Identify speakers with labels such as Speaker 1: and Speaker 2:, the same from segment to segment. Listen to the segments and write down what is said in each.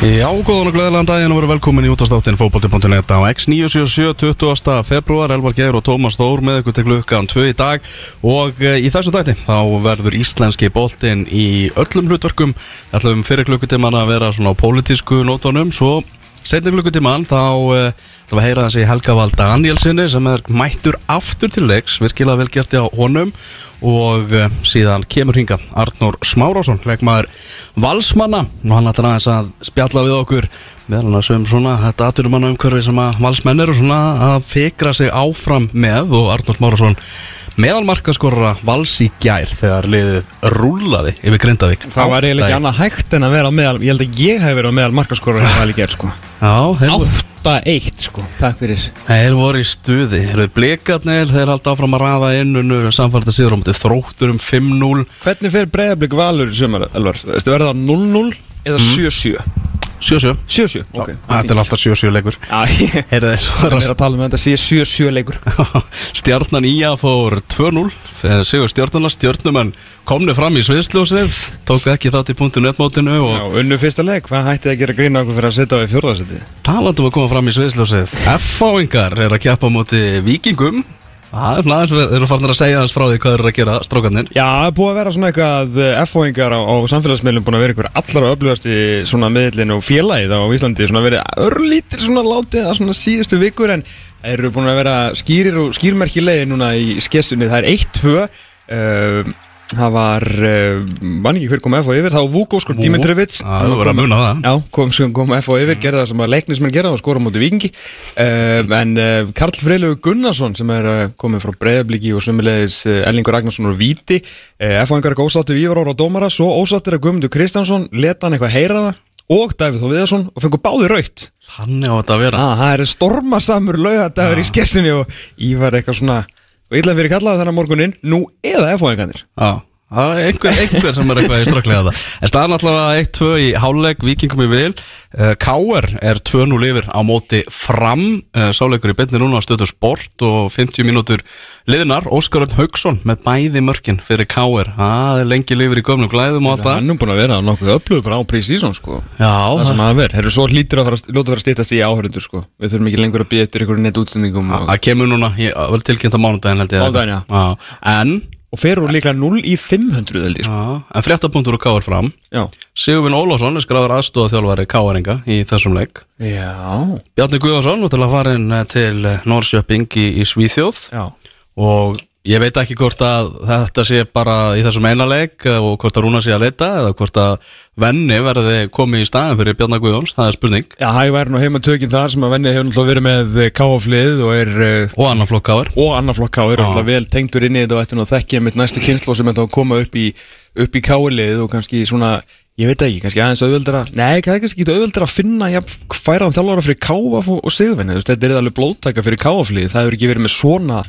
Speaker 1: Já, góðan og gleðilegan daginn og veru velkomin í útastáttin fókbalti.net á X977 20. februar Elvar Geir og Tómas Þór með ykkur til klukkan 2 í dag. Og e, í þessum dagti þá verður íslenski boltinn í öllum hlutverkum. Ætlum fyrir klukkutíman að vera svona á pólitísku nótunum. Svo setni klukkutíman þá e, við að heyra þessi Helga Val Danielsinni sem er mættur aftur til leiks virkilega vel gert á honum. Og uh, síðan kemur hinga Arnór Smárásson, leikmaður valsmanna. Og hann ætlar aðeins að spjalla við okkur meðal hann að sögum svona þetta aðturumanna umhverfi sem að valsmenn eru svona að fikra sig áfram með. Og Arnór Smárásson meðal markaskorra vals í gær þegar liðið rúlaði yfir Grindavík.
Speaker 2: Það var eiginlega ekki annað hægt en að vera meðal Ég held að ég hef verið á meðal markaskorra hérna vel í gerð sko.
Speaker 1: Já, þeir voru
Speaker 2: 8-1 sko, takk fyrir.
Speaker 1: Þeir voru í stuði, þeir eru blikarnir, þeir haldi áfram að raða inn unnur samfælda síður á móti þróttur um 5-0
Speaker 2: Hvernig fer breyðablík valur í sömur, Elvar? Veistu, verða það 0-0 eða 7-7?
Speaker 1: 7-7
Speaker 2: 7-7, ok.
Speaker 1: Þetta er alltaf 7-7 leikur.
Speaker 2: Já, ég
Speaker 1: Heyrðu þeir, svo
Speaker 2: er að tala um að þetta sé 7-7 leikur.
Speaker 1: Stjarnan Ía fór 2-0 Eh, Sigur stjarnana, stjarnumenn komni fram í sviðsljósið tóku ekki þátt í punktu netmótinu og
Speaker 2: Já, unnu fyrsta leik, hvað hætti að gera grína okkur fyrir að setja á í fjórðarsetti?
Speaker 1: talandum að koma fram í sviðsljósið. F-fáingar er að keppa á móti vikingum Það er svona aðeins, þeir eru farnir að segja aðeins frá því hvað eru að gera strákarnir.
Speaker 2: Já, það er búið að vera svona eitthvað F-fóingar á, á samfélagsmiðlum búin að vera einhver allra öflugast í svona miðlinn og félagið á Íslandi svona verið örlítir svona látið að svona síðustu vikur en eru búin að vera skýrir og skýrmerkilegið núna í skessunni, það er 1-2 uh, það var uh, mann ekki hver kom F á yfir, sko
Speaker 1: að muna það.
Speaker 2: Já, kom, kom, kom F á yfir, gerði það sem að leiknismenn gerða og skora móti vikingi uh, en uh, Karl Freilögu Gunnarsson sem er uh, komið frá Breiðabliki og sömulegis Ellingur Ragnarsson og Víti. F-fangar ekki ósáttu við Ívar Ára og Dómara svo ósáttur að Guðmundur Kristjánsson leta hann eitthvað heyra það. Og Davíð Þó Viðarsson og fengur báði raut
Speaker 1: Þannig á þetta að vera.
Speaker 2: Ah, Það er stormasamur laugadagur í skessinni og Ívar eitthvað svona og illa fyrir kallaði þennan morgunin nú eða F-fangarnir
Speaker 1: Já, það er einhver, einhver sem er eitthvað í strökklega það. En staðan allavega 1-2 í háleg, vikingum í vil uh, K.R. er 2-0 yfir á móti fram. Uh, Sáleikur í beinni núna á stöðu sport og 50 mínútur liðnar. Óskar Örn Haugsson með bæði mörkin fyrir K.R. Það er lengi lifir í gömnum glæðum og allt það.
Speaker 2: Hann er búin að vera nokkuð öflugur bara á pre-season sko.
Speaker 1: Já,
Speaker 2: Það
Speaker 1: það,
Speaker 2: sem að vera, herru svo lítur að fara, að fara stýtast í áhörundur sko. Við þurfum ekki lengur að býja eftir einhverju og, fer úr líka 0 í 500 held ég sko.
Speaker 1: Já, en fréttapunktur og K.R. fram.
Speaker 2: Já.
Speaker 1: Sigurvin Ólafsson er skráður aðstóða þjálfari K.R.inga í þessum leik.
Speaker 2: Já.
Speaker 1: Bjarni Guðvarsson, við til að fara inn eh, til eh, Norrköping í, í Svíþjóð.
Speaker 2: Já.
Speaker 1: Og ég veit ekki hvort að þetta sé bara í þessum eina leik eh, og hvort að Rúna sé að leita eða hvort að venni verði komið í staðin fyrir Bjarni Guðváns, það er spurning
Speaker 2: Já, hæg væri nú heima tökinn þar sem að venni hefur náttúrulega verið með káaflið og er uh,
Speaker 1: og annan flokk K.R.
Speaker 2: og annar flokk ká er
Speaker 1: Já.
Speaker 2: náttúrulega vel tengdur inn í þetta og ætti nú að þekkja mitt næstu kynslu sem þetta að koma upp í, upp í káalið og kannski svona Ég veit ekki, kannski aðeins auðveldara Nei, það er kannski ekki auðveldara að finna ja, færaðan þjálfara fyrir káaf og, og sigurvinni Þetta er alveg blóttaka fyrir káaflið Það hefur ekki verið með svona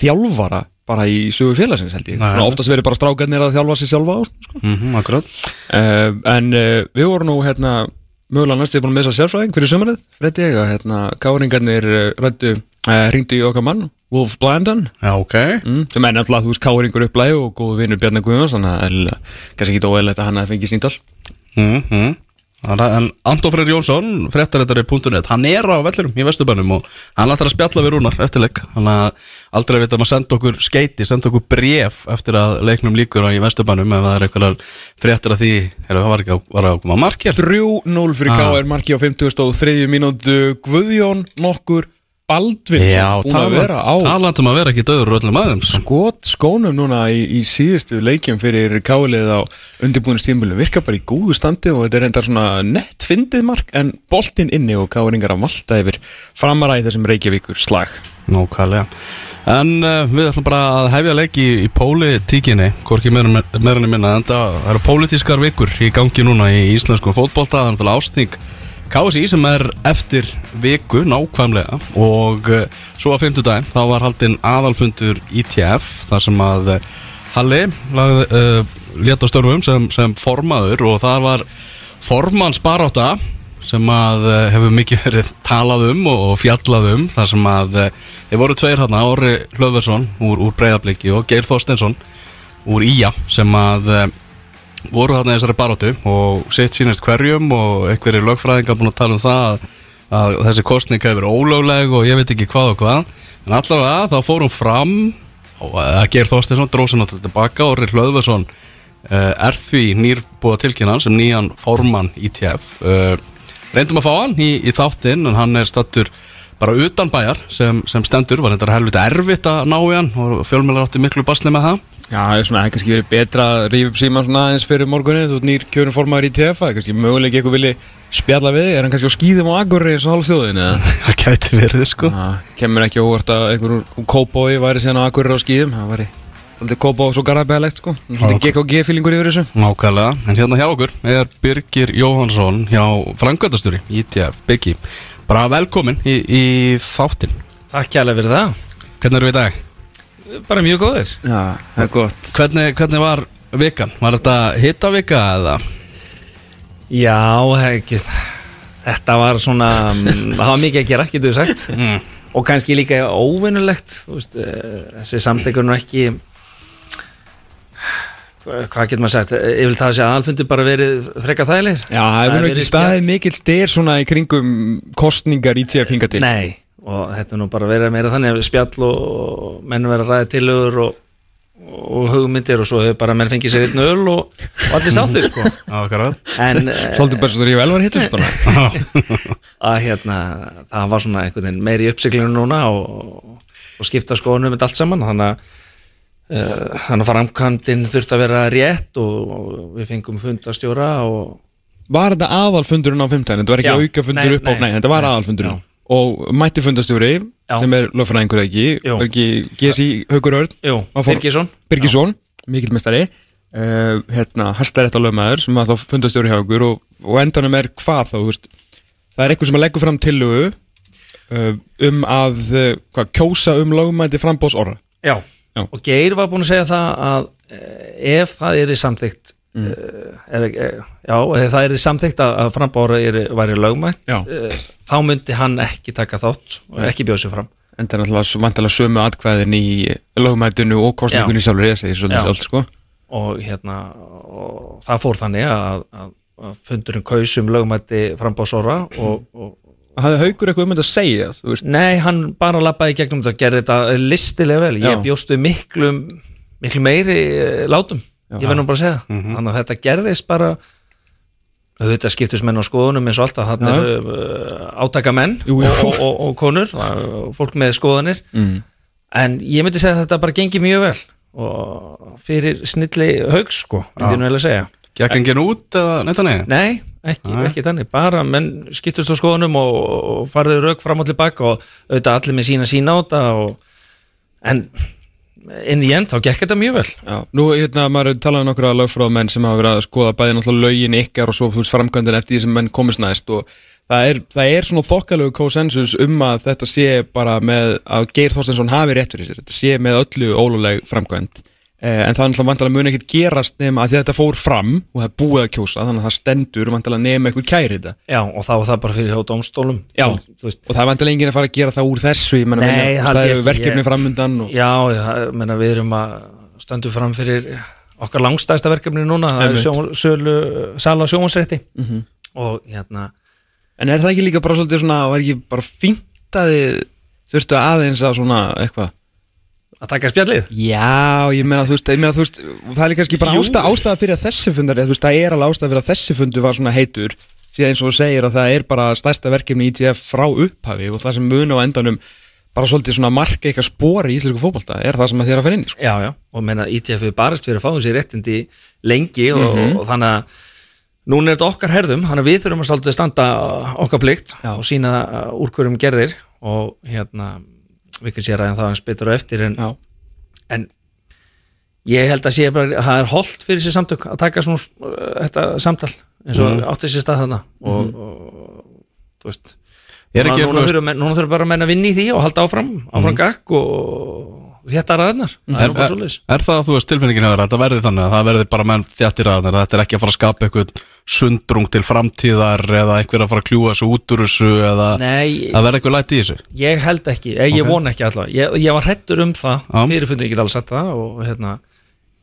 Speaker 2: þjálfara bara í sögu félagsins held ég. Svona Oftast verið bara strákarnir að þjálfa sér sjálfa sko.
Speaker 1: Mm akkurat
Speaker 2: uh, En uh, við vorum nú hérna mögulega næstu búin með þessa sérfræðing fyrir sömurinn Freddi ég að hérna káringarnir uh, rættu, uh, ringdu í okkar mann Wolf Blandon
Speaker 1: Já, ok
Speaker 2: mm, sem er náttúrulega þú veist káringur upplæði og góðu vinnur Bjarni Guðjóns þannig að kannski ekki óæðilegt að hann hafi fengið síndal
Speaker 1: mm -hmm. En Freyr Jónsson, fréttaréttari.net Hann er á vellurum í Vesturbænum og hann ætlar að spjalla við Rúnar eftir leik Þannig að aldrei veit að maður senda okkur skeiti Senda okkur bref eftir að leiknum líkur á í Vesturbænum Ef það er eitthvað fréttir að því er, Það var ekki að, að koma markið
Speaker 2: 3-0 fyrir
Speaker 1: Ah.
Speaker 2: KR marki á 53. mínútu Guðjón nokkur Baldvinsson búin að vera á
Speaker 1: talandum að vera ekki döður öllum aðeins
Speaker 2: skot skónum núna í, í síðustu leikjum fyrir kálið á undirbúinustímulum virka bara í góðu standi og þetta er enda svona nett fyndið mark en boltinn inni og káringar að valta yfir framara í þessum Reykjavíkur slag.
Speaker 1: Nókvælega En uh, við ætlum bara að hefja leik í, í pólitíkinni Hvorki meðrann í minna En það eru pólitískar vikur í gangi núna í íslenskum fótbolta Það er náttúrulega ásting KSI sem er eftir viku nákvæmlega Og uh, svo á fimmtudaginn Þá var haldinn aðalfundur ITF Þar sem að uh, Halli uh, Lét á störfum sem, sem formaður Og það var formannsbaráta sem að hefur mikið verið talað um og, fjallað um þar sem að þeir voru tveir hérna Orri Hlöðversson úr, úr Breiðabliki og Geir Þorstensson úr Ía sem að voru þarna í þessari baróttu og sitt sínast hverjum og einhverjir lögfræðingar búin að tala um það að, þessi kostning hefur verið ólögleg og ég veit ekki hvað og hvað. En allavega þá fórum fram og að Geir Þorstinsson dróð sér náttúrulega tilbaka og Rill Hlöðvarsson uh, er því nýrbúa tilkynnan sem nýjan formann ITF uh, reyndum að fá hann í, í þáttinn en hann er stattur bara utan bæjar sem, sem stendur, var þetta helviti erfitt að ná í hann og fjölmjölar átti miklu basli með það
Speaker 2: Já, það er svona, það er kannski verið betra að rífa upp síma svona aðeins fyrir morgunni Þú ert nýr kjörun formaður í TF Það er kannski möguleik eitthvað vilji spjalla við þig. Er hann kannski á skýðum á Akurri eins og hálf þjóðin eða?
Speaker 1: það gæti verið sko.
Speaker 2: Það kemur ekki óvart að einhver úr Kópói væri síðan á Akurri á skýðum Það væri svolítið Kópói svo garabæðalegt sko. Svolítið GKG-fílingur yfir þessu.
Speaker 1: Nákvæmlega, en hérna hjá okkur er Birgir Jóhansson hjá frangöndastjóri ITF Biggi bara velkomin í, í þáttin
Speaker 3: Takk kærlega fyrir það.
Speaker 1: Hvernig eru við í dag?
Speaker 3: Bara mjög góðir
Speaker 2: Já, það er gott
Speaker 1: Hvernig, hvernig var vikan? Var þetta hittavika eða?
Speaker 3: Já, ekki Þetta var svona mm, Það var mikið að gera, getur við sagt
Speaker 1: Mm.
Speaker 3: Og kannski líka óvinnulegt þú veist, eh, Þessi samtekur nú ekki Hvað hvað getur maður sagt Ég vil það að segja að alfundur bara verið frekka þægilegir
Speaker 2: Já, það hefur nú ekki staðið mikill styr svona í kringum kostningar í TF hinga til
Speaker 3: Nei, og þetta er nú bara verið meira þannig að spjall og, menn verið að ræða tillögur og, og hugmyndir og svo hefur bara menn fengið sér einn öl og, og allir sáttir sko. Eh,
Speaker 2: Svolítið bara svo þegar ég vel var hittum bara
Speaker 3: að hérna það var svona einhvern veginn meiri uppsiklinu núna og, og skipta skoðunum með allt saman þannig að uh, þannig að framkvæmdinn þurfti að vera rétt og, og við fengum fundastjóra og
Speaker 2: Var þetta aðalfundurinn á 15? Þetta var ekki aukafundur upp á,
Speaker 3: nei,
Speaker 2: þetta var aðalfundurinn
Speaker 3: já.
Speaker 2: Og mætti fundastjóri
Speaker 3: Já.
Speaker 2: sem er lögfræðingur eða ekki. Var ekki GSI Haukur Örn Var
Speaker 3: Birgisson
Speaker 2: Birgisson, mikilmestari uh, hérna, hæstarétta lögmaður sem að þá fundastjóri hjá okkur og, og endanum er hvað þá, veist það er eitthvað sem að leggur fram tillögu uh, um að uh, hvað, kjósa um lögmæti frambóðs orra
Speaker 3: Já.
Speaker 2: Já.
Speaker 3: og Geir var búin að segja það að eh, ef það er samþykkt mm. er, er, já, ef það er samþykkt að, að frambára er, væri lögmætt
Speaker 2: Já.
Speaker 3: eh, þá myndi hann ekki taka þátt og ekki bjóða sér fram
Speaker 2: en það er náttúrulega vantilega sömu atkvæðin í lögmætinu og kostningunni sjálfur ég segi svolítið
Speaker 3: Já.
Speaker 2: sjálf sko
Speaker 3: og hérna og það fór þannig að, að, að fundurinn kausum lögmætti frambásóra og, og
Speaker 2: Hafði Haukur eitthvað um þetta að segja
Speaker 3: nei, hann bara lappaði í gegnum þetta og gerði þetta listilega vel
Speaker 2: Já.
Speaker 3: ég bjóst við miklu, miklu meiri eh, látum, ég verð nú bara að segja þannig að þetta gerðist bara auðvitað skiptist menn á skoðunum eins og alltaf, hann
Speaker 2: Já.
Speaker 3: er uh, átaka menn
Speaker 2: Jú, jú.
Speaker 3: og, og, og, konur og fólk með skoðanir
Speaker 2: mm.
Speaker 3: en ég myndi segja að þetta bara gengi mjög vel og fyrir snilli haugs sko, myndi ég nú vel að segja
Speaker 1: Gekk enginn út eða neitt að neyja?
Speaker 3: Nei, ekki,
Speaker 1: Nei.
Speaker 3: ekki þannig, bara menn skiptust á skoðunum og, og farðu rauk fram og tilbaka og auðvitað allir með sína sína á þetta og, en inn í end þá gekk þetta mjög vel.
Speaker 2: Já, nú hérna maður hefur talað um nokkra lögfráðmenn sem hafa verið að skoða bæði náttúrulega lögin ykkar og svo þú veist framkvæmdin eftir því sem menn komist næst og það er, það er svona þokkalegu konsensus um að þetta sé bara með að Geir Þorstensson hafi rétt fyrir sér. Þetta sé með öllu óluleg framkvæmd en það er náttúrulega vantilega mun ekkert gerast nema að þetta fór fram og það er búið að kjósa þannig að það stendur vantilega nema eitthvað kæri þetta
Speaker 3: Já, og þá var það bara fyrir hjá dómstólum
Speaker 2: Já.
Speaker 3: Og,
Speaker 2: og það er vantilega enginn að fara að gera það úr þessu menna,
Speaker 3: Nei,
Speaker 2: menna,
Speaker 3: held
Speaker 2: það eru verkefni framundan og...
Speaker 3: Já, já, ég meina, við erum að stöndum fram fyrir okkar langstæsta verkefni núna, það er sölu, sala á sjónvarsrétti
Speaker 2: Mhm.
Speaker 3: og hérna
Speaker 2: En er það ekki líka bara svolítið svona, var ekki bara fínt að þið þurftu aðeins að svona eitthvað?
Speaker 3: Að taka spjallið
Speaker 2: Já, ég meina þú veist, meina þú veist, það er líka bara
Speaker 3: Jú.
Speaker 2: ástæða, ástæða fyrir að þessi fundar, þú veist, það er alveg ástæða fyrir að þessi fundu var svona heitur, síðan eins og þú segir að það er bara stærsta verkefni ITF frá upphafi og það sem mun á endanum bara svolítið svona marka eitthvað spori í íslensku fótbolta, er það sem er að fara inn í, sko.
Speaker 3: Já, já, og meina ITF við barist fyrir að fá þessi réttindi lengi og,
Speaker 2: Mhm.
Speaker 3: og þannig að núna er þetta okkar herðum, þannig að við þurfum að standa okkar plikt og sína úr hverjum gerðir og hérna við kannski ræðum það eins betur og eftir en, en ég held að sé bara að það er holdt fyrir sér samtök að taka svona uh, þetta samtal eins og
Speaker 2: Mhm.
Speaker 3: átti sér stað þarna. Og, og þú veist núna, núna, þurfum, núna þurfum bara að vinna í því og halda áfram, áfram gakk og þetta ræðnar er
Speaker 1: Er, er það að þú veist tilfinningin að þetta verði þannig að það verði bara menn þjættir að þetta er ekki að fara að skapa eitthvað sundrung til framtíðar eða einhver að fara að kljúa þessu út úr þessu eða
Speaker 3: Nei,
Speaker 1: að verði eitthvað læti í þessu?
Speaker 3: Ég held ekki, ég, ég
Speaker 1: Ok.
Speaker 3: vona ekki allavega. Ég, ég var hrettur um það, fyrirfundi ekki alveg sett það og hérna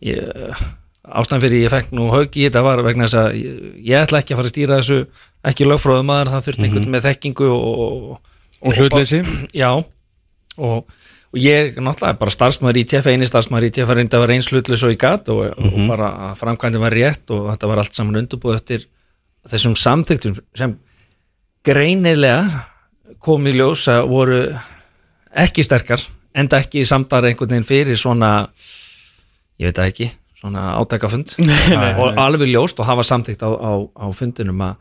Speaker 3: ég, ástæðan fyrir ég fekk nú höggi þetta var vegna þess að ég, ég ætla ekki að fara að stýra þessu ekki lögfróðum maður, það þurfti einhvern með þekkingu og, og,
Speaker 2: Og hlutleysi.
Speaker 3: já og, og ég náttúrulega bara starfsmaður í TF eini starfsmaður í TF reyndi að vera eins hlutlega svo í gat og, og bara að framkvæmdi var rétt og þetta var allt saman undurbúið eftir þessum samþyktum sem greinilega kom í ljós að voru ekki sterkar enda ekki samdar einhvern veginn fyrir svona ég veit ekki, svona átækafund og alveg ljóst og hafa samþykt á, á, á fundinum að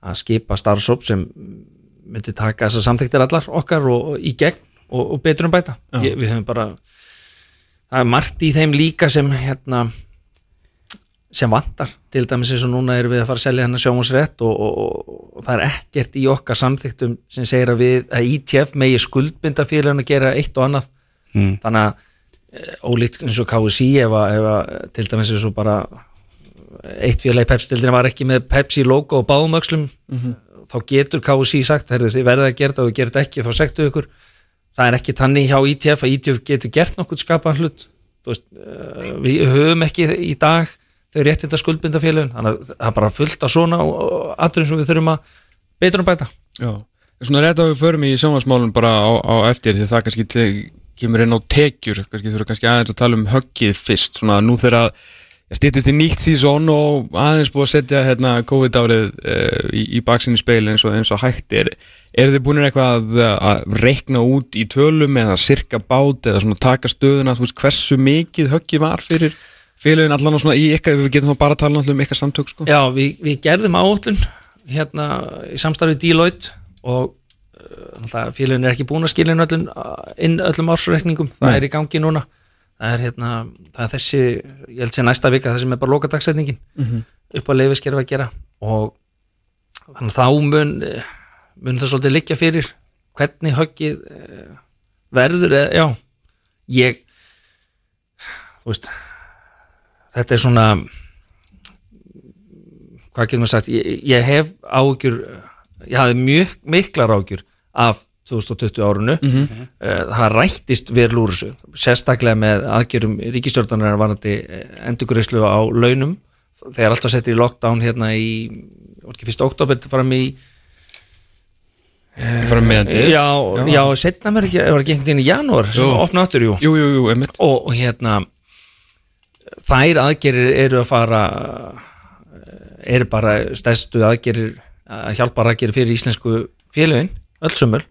Speaker 3: að skipa starfsóp sem myndi taka þessar samþyktir allar okkar og, og í gegn og, og betur um bæta. Ég, við höfum bara það er margt í þeim líka sem hérna sem vantar, til dæmis eins og núna erum við að fara að selja hennar sjómasrétt og, og, og það er ekkert í okkar samþyktum sem segir að við, að ITF megi skuldbinda fyrir hann að gera eitt og annað.
Speaker 1: Mm.
Speaker 3: þannig að eh, ólíkt eins og KSI ef að, ef að til dæmis eins og bara eitt félagi Pepsi-dildina var ekki með Pepsi logo og báðumökslum þá getur KSI sagt, herðu þið verðið að gera þetta og við gerum þetta ekki, þá sektu ykkur það er ekki tannig hjá ITF að ITF getur gert nokkuð skapaðan hlut. Veist, eh, við höfum ekki í dag þau rétt þetta skuldbinda félagin þannig að það er bara fullt af svona aðrun sem við þurfum að betur um bæta.
Speaker 2: Já, svona rétt að við förum í sjónvarsmálun bara á, á eftir því það kannski kemur inn á tekjur kannski þurfum kannski aðeins að tala um höggið fyrst svona nú þegar að stýttist í nýtt sísón og aðeins búið að setja hérna COVID-árið uh, í, í baksinni speil eins og, eins og hægt er. Eru þið búin eitthvað að, að reikna út í tölum eða sirka bát eða svona taka stöðuna, þú veist hversu mikið höggið var fyrir félagin allan og svona í ykkar, við getum þá bara að tala um ykkar samtök sko.
Speaker 3: Já, við, við gerðum áhullun hérna í samstarfið Deloitte og uh, félagin er ekki búin að skilja inn öllum, ársreikningum, það
Speaker 2: Nei.
Speaker 3: er í gangi núna það er hérna, það er þessi ég held sér næsta vika, þessi með bara lokadagssetningin upp að leifiskerfa að gera og þannig þá mun mun það svolítið liggja fyrir hvernig höggið eh, verður, eða, já ég þú veist þetta er svona hvað getur maður sagt ég, ég hef ágjur ég hafði mjög miklar ágjur af 2020 árunu mm það rættist verið úr þessu sérstaklega með aðgjörum ríkistjórnarinnar varandi endurgrislu á launum. Þegar alltaf settir í lockdown hérna í var ekki fyrst oktober fram í
Speaker 2: Fara meðan til
Speaker 3: já, já, setna mér ekki, var ekki einhvern veginn í janúar sem opna aftur, jú.
Speaker 2: Jú, jú, jú,
Speaker 3: og, og hérna þær aðgerir eru að fara eru bara stærstu aðgerir að hjálpa aðgerir fyrir íslensku félögin, öll sömul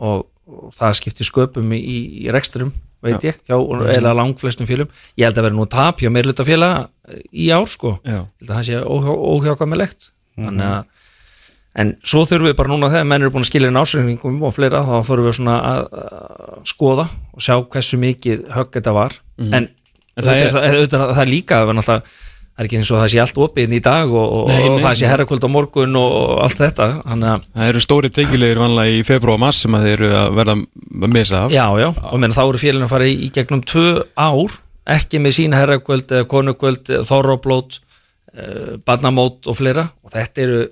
Speaker 3: og, og það skiptir sköpum í, í reksturum, veit ég hjá, eða langflestum félögum, ég held að vera nú tap hjá meirluta félag í ár sko,
Speaker 2: Já.
Speaker 3: ég held að það sé óhjá, óhjákvæmilegt. Þannig að En svo þurfum við bara núna þegar menn eru búin að skilja inn ásreikningum og fleira þá þurfum við svona að, að skoða og sjá hversu mikið högg þetta var. En,
Speaker 2: En það
Speaker 3: það,
Speaker 2: er-
Speaker 3: er, það, er, það líka það er, náttúrulega- það er ekki eins og það sé allt opið í dag og, og,
Speaker 2: Nei,
Speaker 3: og
Speaker 2: nei,
Speaker 3: það sé herrakvöld á morgun og, og allt þetta
Speaker 2: Það eru stóri tekilegir vanlega í februar og mars sem að þeir eru að verða að missa af.
Speaker 3: Já, já, og menn þá eru félagin að fara í, í gegnum tvö ár ekki með sína herrakvöld eða konukvöld, þorroblót uh, barnamót og fleira og þetta eru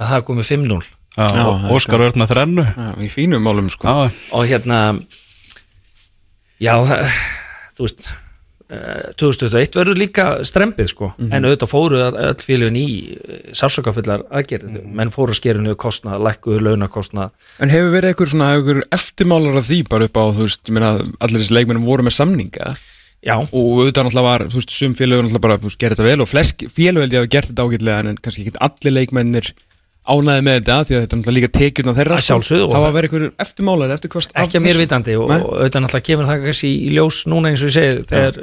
Speaker 3: að það er komið 5-0
Speaker 1: Já,
Speaker 2: Já,
Speaker 1: og
Speaker 2: það er
Speaker 1: Óskar Örn með þrennu.
Speaker 2: Já, í fínum málum sko.
Speaker 1: Já,
Speaker 3: og hérna já, það, þú veist eh, 2021 verður líka strempið sko, en auðvitað fóru öll öll félagin í sársökafullar aðgerð, menn fóru að skera niður kostnað, lækkuðu launakostnað.
Speaker 2: En hefur verið eitthvað svona eitthvað eftirmálar af því bara upp á, þú veist, ég meina allir þessi leikmennum voru með samninga?
Speaker 3: Já,
Speaker 2: og auðvitað náttúrulega var, þú veist, sum félögur náttúrulega bara, gerði þetta vel og flest félög held ég hafa gert þetta ágætlega en kannski ekki allir leikmennir ánæði með þetta því að þetta er náttúrulega líka tekjurna þeirra
Speaker 3: Að sjálfsögðu,
Speaker 2: Það var
Speaker 3: það-
Speaker 2: verið eitthvað eftirmálar eftir kost
Speaker 3: ekki að mér vitandi og, auðvitað náttúrulega kemur það kannski í ljós núna eins og ég segi þegar,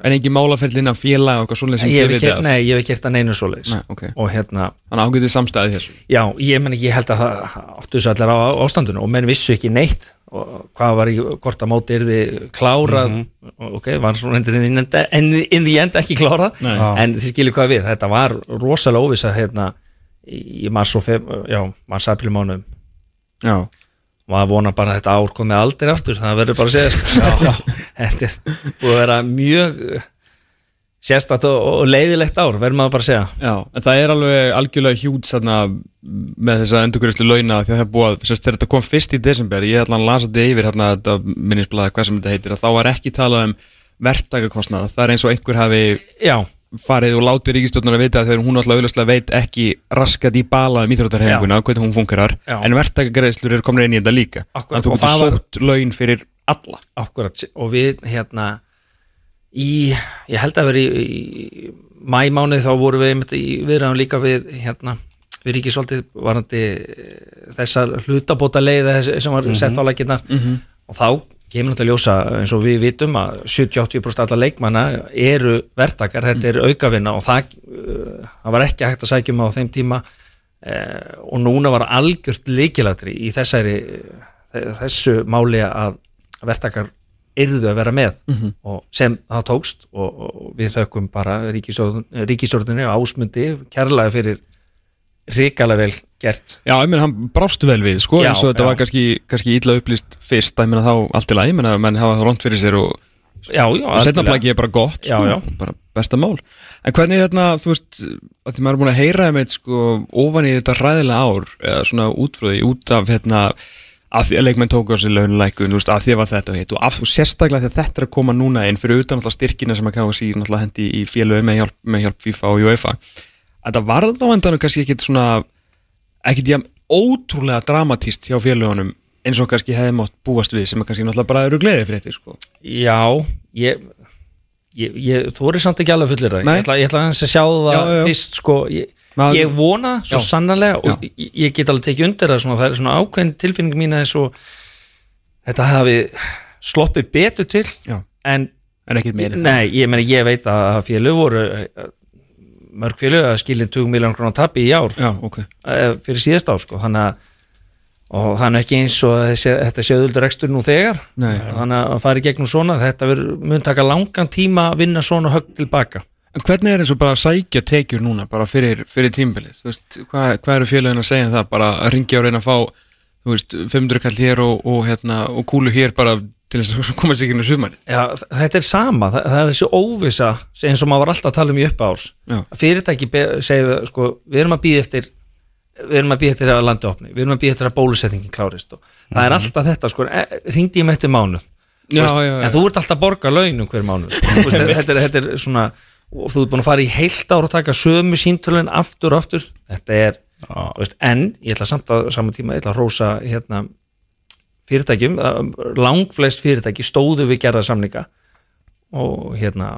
Speaker 2: En ekki málaferðlinn af félag og eitthvað svona sem þið vitið af.
Speaker 3: nei, ég hef ekki gert að neinu svoleiðis
Speaker 2: Nei, ok.
Speaker 3: og hérna
Speaker 2: Þannig ágætið samstæði þessu
Speaker 3: Já, ég, meni, ég held að það áttu þessu allir á ástandinu og menn vissu ekki neitt og hvað var í, hvort að móti er þið klárað ok, var svona in, the end- in, the- in the end ekki klárað
Speaker 2: Nei.
Speaker 3: en þið skiljið hvað við, þetta var rosalega óvisa hérna í mars og feb, já, mars april mánuðum.
Speaker 2: Já,
Speaker 3: og að vona bara að þetta ár komið aldrei aftur það verður bara að segjast þetta er búið að vera mjög uh, sérstætt og, leiðilegt ár, verður maður bara að segja.
Speaker 2: Já, en það er alveg algjörlega hjút með þessa endurgræslu launa því að það búið að, sérst, þegar þetta kom fyrst í desember ég ætla að lasa þetta yfir hérna þetta minnisblaði hvað sem þetta heitir að þá var ekki talað um verktakakostnað, það er eins og einhver hafi
Speaker 3: Já,
Speaker 2: farið og látið ríkistjórnar að vita þegar hún alltaf auðvitað veit ekki raskat í bala um íþróttarhefinguna, hvernig hún fungerar
Speaker 3: Já.
Speaker 2: en verktakagreðslur eru komin inn í þetta líka.
Speaker 3: Akkúrat,
Speaker 2: þannig að þú getur
Speaker 3: var-
Speaker 2: sótt laun fyrir alla.
Speaker 3: Akkurat, og við hérna í, ég held að veri í, í mæmánuð þá vorum við í viðræðum líka við hérna við ríkisvaldið varandi þessar hlutabóta leið sem var sett á lækinnar og þá kemur náttúrulega ljósa eins og við vitum að 70-80% allar leikmanna eru vertakar, þetta er aukavinna og það, uh, það var ekki hægt að sækja um á þeim tíma uh, og núna var algjört líkilatri í þessari eh, þessu máli að vertakar yrðu að vera með og sem það tókst og, og við þökkum bara ríkistjórninu og ásmundi kærlega fyrir hrikalega vel gert
Speaker 2: Já, ég meina, hann brást vel við, sko,
Speaker 3: Já,
Speaker 2: eins og þetta
Speaker 3: já.
Speaker 2: var kannski, kannski illa upplýst fyrst, ég meina þá allt í lagi, ég meina, menn hafa ront fyrir sér og
Speaker 3: Já, já,
Speaker 2: setna
Speaker 3: algjörlega.
Speaker 2: plagi er bara gott, sko,
Speaker 3: Já, já.
Speaker 2: bara besta mál. En hvernig þetta, þú veist, að því maður er búin að heyra eitt, sko, ofan í þetta ræðilega ár, eða svona útfröði, út af, hérna, að því að leikmenn tóku á sig launulækun, þú veist, að því að var þetta og hitt og af þú sérstaklega að þetta er að koma núna inn fyrir utan alltaf styrkina sem að KFC náttúrulega hendi í félögu með hjálp, með hjálp FIFA og UEFA að það var þá endanum kannski ekkit svona ekkit jafn ótrúlega dramatíst hjá félögunum eins og kannski hefði mátt búast við sem að kannski náttúrulega bara eru gleði fyrir þetta sko.
Speaker 3: Já, ég, ég, ég þú voru samt ekki alveg fullir það ég ætla, ég ætla aðeins að sjá það
Speaker 2: Já, já, já.
Speaker 3: fyrst sko, ég, vona svo sannarlega og ég, get alveg tekið undir það svona, það er svona ákveðin tilfinning mín að þetta hafi sloppið betur til en
Speaker 2: en
Speaker 3: Nei, ég, meni, ég veit að félög voru mörg félög að skilin 20 miljón krónar tapi í ár.
Speaker 2: Já, ok.
Speaker 3: Eh, fyrir síðast á sko þannig að og það er ekki eins og þessi, þetta sé auðvöldur ekstur nú þegar.
Speaker 2: Nei.
Speaker 3: þannig að fara í gegnum svona þetta mun taka langan tíma að vinna svona högg tilbaka
Speaker 2: En hvernig er eins og bara að sækja tekjur núna bara fyrir, fyrir tímbilið, þú veist, hvað, hvað eru félagin að segja um það, bara að ringja og reyna að fá, þú veist, 500 kall hér og, og hérna, og kúlu hér bara til þess að koma sér ekki inn á sumari
Speaker 3: Já, þetta er sama, það, það er þessi óvisa eins og maður var alltaf að tala um í uppáhars
Speaker 2: Já.
Speaker 3: fyrirtæki segja sko, við erum að býða eftir við erum að býða eftir að landi opni við erum að býða eftir að bólusetningin klárist og það er alltaf þetta, sko, e, ringdi ég með eftir mánuð.
Speaker 2: Já,
Speaker 3: veist,
Speaker 2: já, já.
Speaker 3: en þú ert alltaf að borga launum hver mánuð Þú veist, þetta, er, þetta er svona og þú ert búin að fara í heilt ár og taka sömu símtölun aftur og aftur. Þetta er, veist, en ég ætla samt að saman tíma, ég ætla að rósa hérna, fyrirtækjum langflest fyrirtæki stóðu við gerða samninga og hérna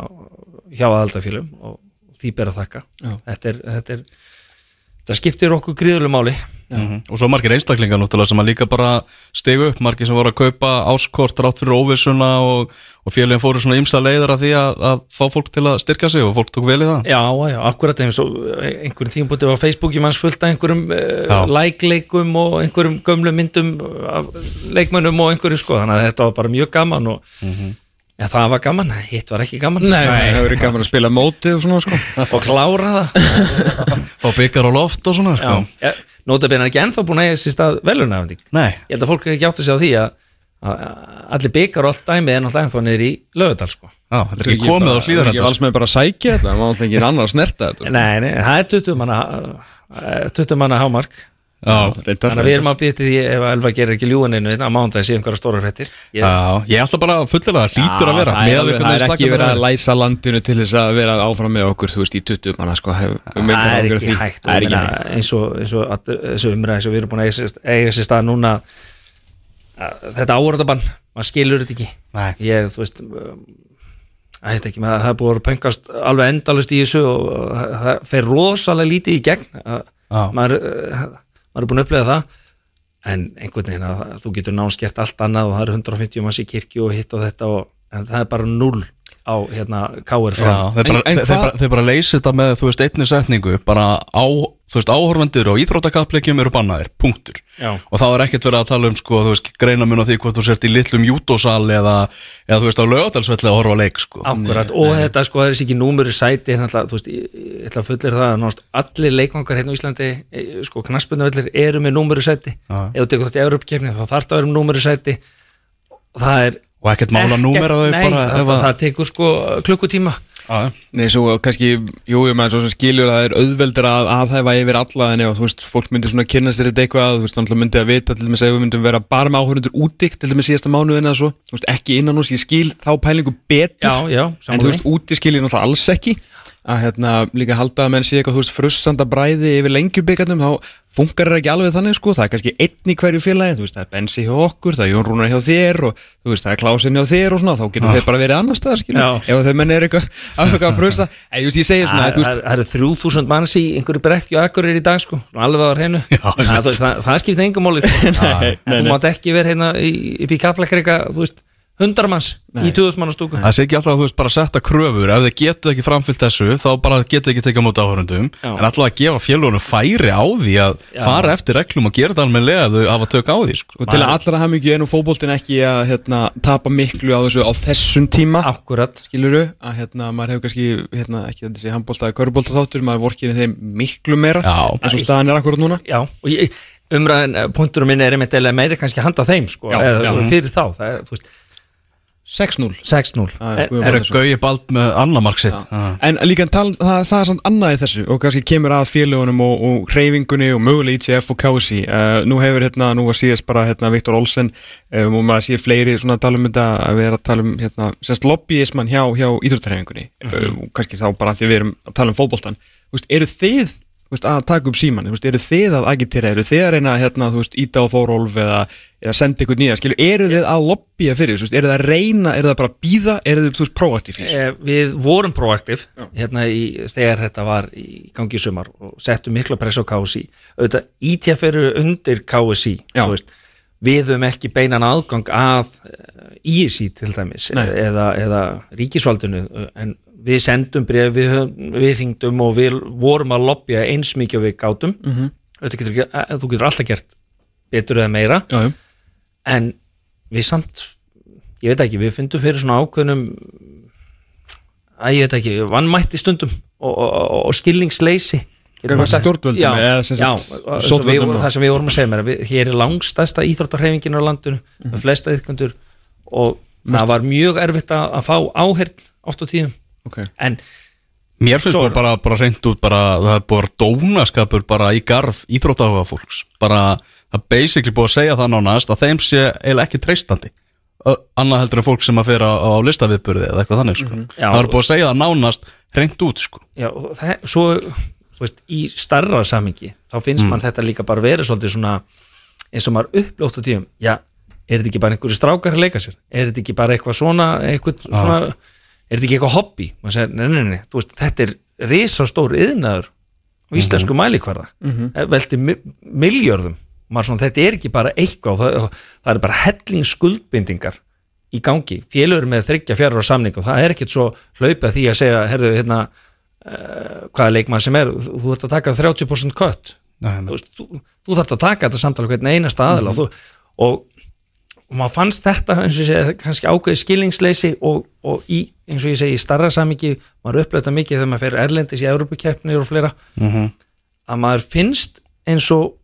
Speaker 3: hjá aðaldafélum og því ber að þakka. Þetta er, þetta er þetta skiptir okkur gríðulega máli
Speaker 1: Mhm. Og svo margir einstaklingar náttúrulega sem að líka bara stegu upp, margir sem voru að kaupa áskort rátt fyrir óvissuna og, og félagin fóru svona ymsa leiður að því að, að fá fólk til að styrka sig og fólk tók vel í það.
Speaker 3: Já, já, akkurat eins og einhverjum tímpúti á Facebooki manns fullt af einhverjum uh, like-leikum og einhverjum gömlu myndum af leikmönnum og einhverju sko, þannig að þetta var bara mjög gaman og ja, það var gaman, hitt var ekki gaman.
Speaker 2: Nei, það hefur verið gaman að spila mótið og svona, sko.
Speaker 3: Og klára það.
Speaker 1: Fá byggar á loft og svona, sko.
Speaker 3: Já, ja, Nótabene er ekki ennþá búin að eiga sér stað velunafending
Speaker 1: Nei,
Speaker 3: Ég held að fólk er ekki átt að segja á því að, allir byggar og allt dæmið er náttúrulega ennþá niður í lögadal sko.
Speaker 1: já, þetta er ekki komið á
Speaker 2: Ekki
Speaker 1: hlýðarenda.
Speaker 2: alls með bara að sækja þetta, það var alltaf ekki annar að snerta þetta sko.
Speaker 3: Nei, nei, það er 20 manna eh, 20 manna hámark.
Speaker 1: Já,
Speaker 3: Þannig að við erum að býta því ef að Elva gerir ekki ljúaninu á mándagi sé einhverja stóra hrettir ég,
Speaker 1: já, ég ætla bara að að vera
Speaker 2: það er,
Speaker 1: með
Speaker 2: alveg,
Speaker 1: við
Speaker 2: það er
Speaker 1: hvernig
Speaker 2: ekki verið að læsa landinu til þess að vera áfram með okkur, þú veist, í 20 manna, sko hef,
Speaker 3: Það er ekki hægt,
Speaker 2: er
Speaker 3: eins og, eins og að, þessu umræði sem við erum búin að eiga sér- stað núna að, þetta áhörðabann maður skilur þetta ekki.
Speaker 1: Nei.
Speaker 3: ég, þú veist um, að þetta ekki, maður, það er búin að pöngast alveg endalust í þessu og það, fer rosalega lítið í gegn að, maður, maður er búin að upplega það en einhvern veginn að þú getur náns gert allt annað og það eru 150 manns í kirkju og hitt og þetta og, en það er bara null á hérna K.R.
Speaker 1: Já,
Speaker 3: fram
Speaker 1: þeir bara,
Speaker 2: En- en
Speaker 1: þeir,
Speaker 2: hvað-
Speaker 1: bara, þeir bara leysi þetta með, þú veist, einni setningu bara á, þú veist, áhorfendur og íþróttakappleikjum eru bannaðir, punktur.
Speaker 3: Já.
Speaker 1: og þá er ekkert verið að tala um, sko, þú veist, greina mun á því hvort þú sért í litlum jútósal eða, eða þú veist, á lögadalsvelli að horfa leik, sko.
Speaker 3: Akkurat, og þetta sko, það er þessi ekki númuru sæti hérna, alltaf, þú veist, ég, ætla að fullir það að náttúrulega allir leikvangar hérna á Íslandi e, sko, knaspunuvellir eru með númuru sæti.
Speaker 1: Já.
Speaker 3: ef þú tekur þetta í Európkefni þá þarf það að vera með númuru sæti. Og það er
Speaker 1: og ekkert mála númera þau
Speaker 3: nei,
Speaker 1: bara
Speaker 3: það,
Speaker 1: ef að-
Speaker 3: það tekur sko klukkutíma
Speaker 2: Nei, svo kannski, jú, jú, maður svo sem skilur að það er auðveldur að aðhæfa yfir alla en ef, þú veist, fólk myndir svona kynna sér þetta eitthvað, þú veist, náttúrulega myndi að vita til dæmis að við myndum vera bara með áhörundur úti til dæmis síðasta mánuðin eða svo, þú veist, ekki innan hús, ég skil þá pælingu betur,
Speaker 3: Já, já,
Speaker 2: en þú veist, úti skil ég náttúrulega alls ekki að hérna líka halda að menn sé eitthvað, veist, frussanda bræði yfir lengjubíkarnum, þá funkar það ekki alveg þannig, sko, það er kannski einn í hverju félagi, veist, það er Bensi hjá okkur, það er Jón Rúnar hjá þér og veist, það er Klásin hjá þér og svona, þá getur þeir bara verið annar staðar, ef þau menn er eitthvað að eitthvað að frussa, en ég segir svona,
Speaker 3: Það
Speaker 2: þú veist,
Speaker 3: það eru þrjú þúsund manns í einhverju brekki og akkurir í dag sko, alveg á hreinu. Það, það, það, það skiptir engum en þú mátt ekki vera hérna í- upp í kaplakreika, þú veist, hundarmanns í tuðusmannastúku
Speaker 1: Það sé ekki alltaf að þú veist bara að setta kröfur. Ef þið getur ekki framfyllt þessu þá bara getur ekki tekið á móti áhörundum
Speaker 3: Já.
Speaker 1: en alltaf að gefa félunum færi á því að
Speaker 3: Já.
Speaker 1: fara eftir reglum og gera þetta almennilega ef þau hafa tök á því sko.
Speaker 2: og til að allra hafa mikið ennum fótboltin ekki að hérna, tapa miklu á þessu á þessum tíma.
Speaker 3: Akkurat
Speaker 2: skiluru, að hérna, maður hefur kannski hérna, ekki þetta sé handbólta eða körbólta þáttur maður vorkinni þeim miklu meira eins og staðan er akkurat núna.
Speaker 3: Já, og ég, umræðin, punkturum minni er einmitt eða meiri kannski handa þeim sko,
Speaker 2: Já,
Speaker 3: eða
Speaker 2: já.
Speaker 3: fyrir þá, það er,
Speaker 2: 6-0
Speaker 3: 6-0
Speaker 2: Já,
Speaker 3: En-
Speaker 2: Guðjón
Speaker 1: Er það gauði bald með annar mark sitt? Já.
Speaker 2: En líka tal, það, það er samt annað í þessu og kannski kemur að félagunum og, og reyfingunni og mögulega ITF og KSI uh, nú hefur hérna, nú var síðast bara hérna Viktor Olsen um, og maður sé fleiri svona tala um þetta að við erum að tala um hérna, semst lobbyismann hjá, hjá íþróttarhefingunni um, og kannski þá bara af því við erum að tala um veist, eru þið veist, að taka upp síman, veist, eru þið að agitera, eru þið að reyna hérna, þú veist, íta á Þórólf eða, eða senda ykkur nýja, skilju, eru þið að lobbya fyrir, þessu, eru þið að reyna, eru þið bara að býða, eru þið, proaktíf?
Speaker 3: Eh, Við vorum proaktiv hérna þegar þetta var í gangi í sumar og settum mikla press á KSI auðvitað ITF eru undir KSI við höfum ekki beinan aðgang að eh, ISI til dæmis eða, eða ríkisvaldinu eh, en við sendum bref, við, við ringdum og við vorum að lobbya eins mikið við gátum mm
Speaker 2: Mhm.
Speaker 3: -hmm. getur, eh, þú getur alltaf gert betur eða meira
Speaker 2: Já, já.
Speaker 3: en við samt ég veit ekki, við fundum fyrir svona ákveðnum að ég veit ekki, vannmætti stundum og, og, og, skilningsleysi.
Speaker 2: Stjórnvöldum
Speaker 3: já, já, og- það sem við vorum að segja mér við, hér er langstæsta íþróttarhreyfingin á landinu
Speaker 2: Mhm.
Speaker 3: með flesta yðkundur og það var mjög erfitt að, að fá áhert oft á tíðum
Speaker 2: Ok.
Speaker 3: en
Speaker 1: Mér finnst
Speaker 3: Svo-
Speaker 1: bara, bara, reynd út bara, það er búið að dónaskapur bara í garf íþróttahuga fólks bara, það er basically búið að segja það nánast að þeim sé eiginlega ekki treystandi annað heldur en fólk sem að fyrir á, á listaviðburði eða eitthvað þannig sko.
Speaker 3: Já.
Speaker 1: það er búið að segja það nánast reynd út sko.
Speaker 3: já, og það, svo þú veist, í starra samingi þá finnst mann þetta líka bara verið svolítið svona eins og maður upplótt á tíum já, er þetta ekki bara einhverju strákar að leika sér er þetta ekki bara eitthvað svona, eitthvað svona er þetta ekki eitthvað hobby? Segir, nei, nei, nei, þú veist, þetta er risastór yðnaður á íslensku mælikvarða. Mm -hmm. velti mi miljörðum svona, þetta er ekki bara eitthvað það, það er bara helling skuldbindingar í gangi, félur með þryggja fjara á samning og það er ekkert svo hlaupað því að segja, herðu, hérna uh, hvaða leikmann sem er, þú, þú ert að taka 30% kött þú, þú, þú þarft að taka þetta samtala hvern einasta aðila. Og, þú, og, og maður fannst þetta eins og ég segi, kannski ákveði skilningsleysi og, og í, eins og ég segi, í starra samingi maður upplöta mikið þegar maður fer erlendis í Európukeppnir og fleira. Að maður finnst eins og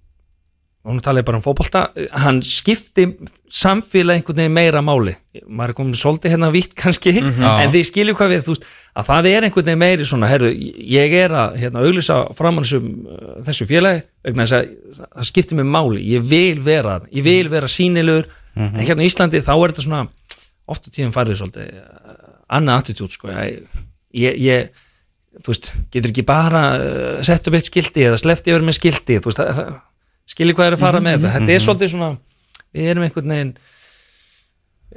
Speaker 3: og nú tala ég bara um fótbolta hann skipti samfélag einhvern veginn meira máli. Maður er komin svolítið hérna vitt kannski en þið skiljum hvað við, þú veist að það er einhvern veginn meiri svona, herru, ég er að hérna, auglýsa þessum, uh, þessu félagi vegna þess að það skiptir mig máli. Ég vil vera, ég vil vera sínilegur en hérna í Íslandi þá er þetta svona ofta tíðum farið svolítið uh, annað attitút sko. Ég, ég, ég þú veist, getur ekki bara uh, sett upp eitt skildi eða slefti yfir með skildi þú veist, skilji hvað er að fara með þetta. Þetta er svolítið svona, við erum einhvern veginn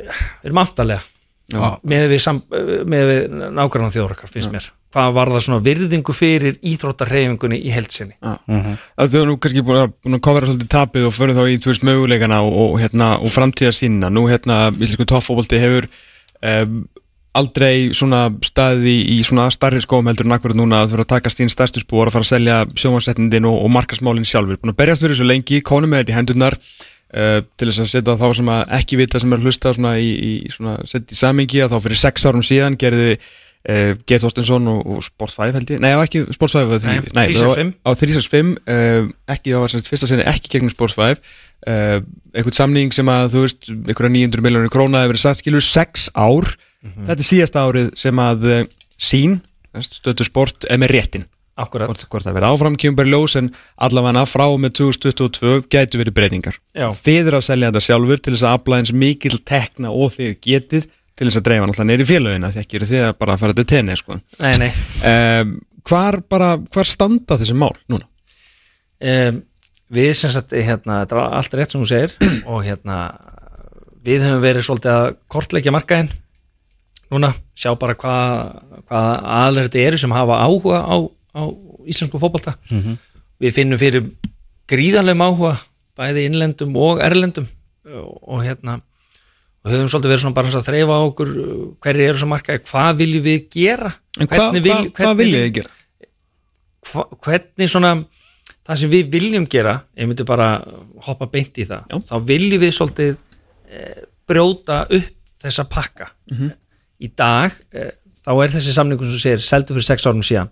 Speaker 3: við erum aftalega. Með við, við nágrannan þjórakar finnst mér, hvað var það svona virðingu fyrir íþróttarhefingunni í heldsinni
Speaker 2: Þú er nú kannski búin að, búin að kofra svolítið tapið og fyrir þá í veist möguleikana og, og, hérna, og framtíða sínina. Nú hérna Íslensku toppfóbolti hefur um, aldrei svona staði í svona starri skóum heldur en akkurat núna að þú fyrir að taka stín stærstu spór að fara að selja sjónvarsetnindin og, og markasmálinn sjálfur. Búin að berjast fyrir þessu lengi, konum með þetta í hendurnar uh, til þess að setja þá sem að ekki vita sem er hlusta svona í, í svona setja í samingi að þá fyrir sex árum síðan gerði uh, Geir Þorstensson og, og Sport 5 held ég, nei, ekki Sport 5 var því-
Speaker 3: Nei,
Speaker 2: nei, það var-
Speaker 3: 365.
Speaker 2: á 365 uh, ekki, það var semst fyrsta sinni ekki gegnum Sport 5 uh, eitthvað samning sem að þú veist, einhverja 900 miljónir króna hefur verið satt skilur 6 ár. Þetta er síðasta árið sem að sín, stötu sport er með réttin hvort, hvort það verið áfram kemur ljós en allavega frá með 2022 gætu verið breytingar
Speaker 3: Já.
Speaker 2: þið er að selja þetta sjálfur til þess að afla eins mikil tekna og þið getið til þess að dreifa náttúrulega neyri félögina því ekki eru þið að bara fara til tenni sko.
Speaker 3: Nei, nei
Speaker 2: um, hvar, bara, hvar standa þessi mál núna?
Speaker 3: um, Við sem sagt, hérna, þetta var allt rétt sem þú segir og hérna við höfum verið svolítið að kortleikja markaðinn núna, sjá bara hvað hva þetta eru sem hafa áhuga á, á íslensku fótbolta við finnum fyrir gríðanlegum áhuga bæði innlendum og erlendum og, og hérna og höfum svolítið verið svona bara að þreyfa á okkur hverju eru svo markaði, hvað viljum við gera
Speaker 2: En hvað
Speaker 3: Hvernig
Speaker 2: hva,
Speaker 3: vil-
Speaker 2: hva,
Speaker 3: hvernig
Speaker 2: viljið
Speaker 3: vil-
Speaker 2: þið gera?
Speaker 3: hva, hvernig svona það sem við viljum gera ég myndi bara hoppa beint í það
Speaker 2: Já.
Speaker 3: þá viljum við svolítið e, brjóta upp þessa pakka
Speaker 2: Mhm.
Speaker 3: í dag e, þá er þessi samningur sem segir seldu fyrir sex árum síðan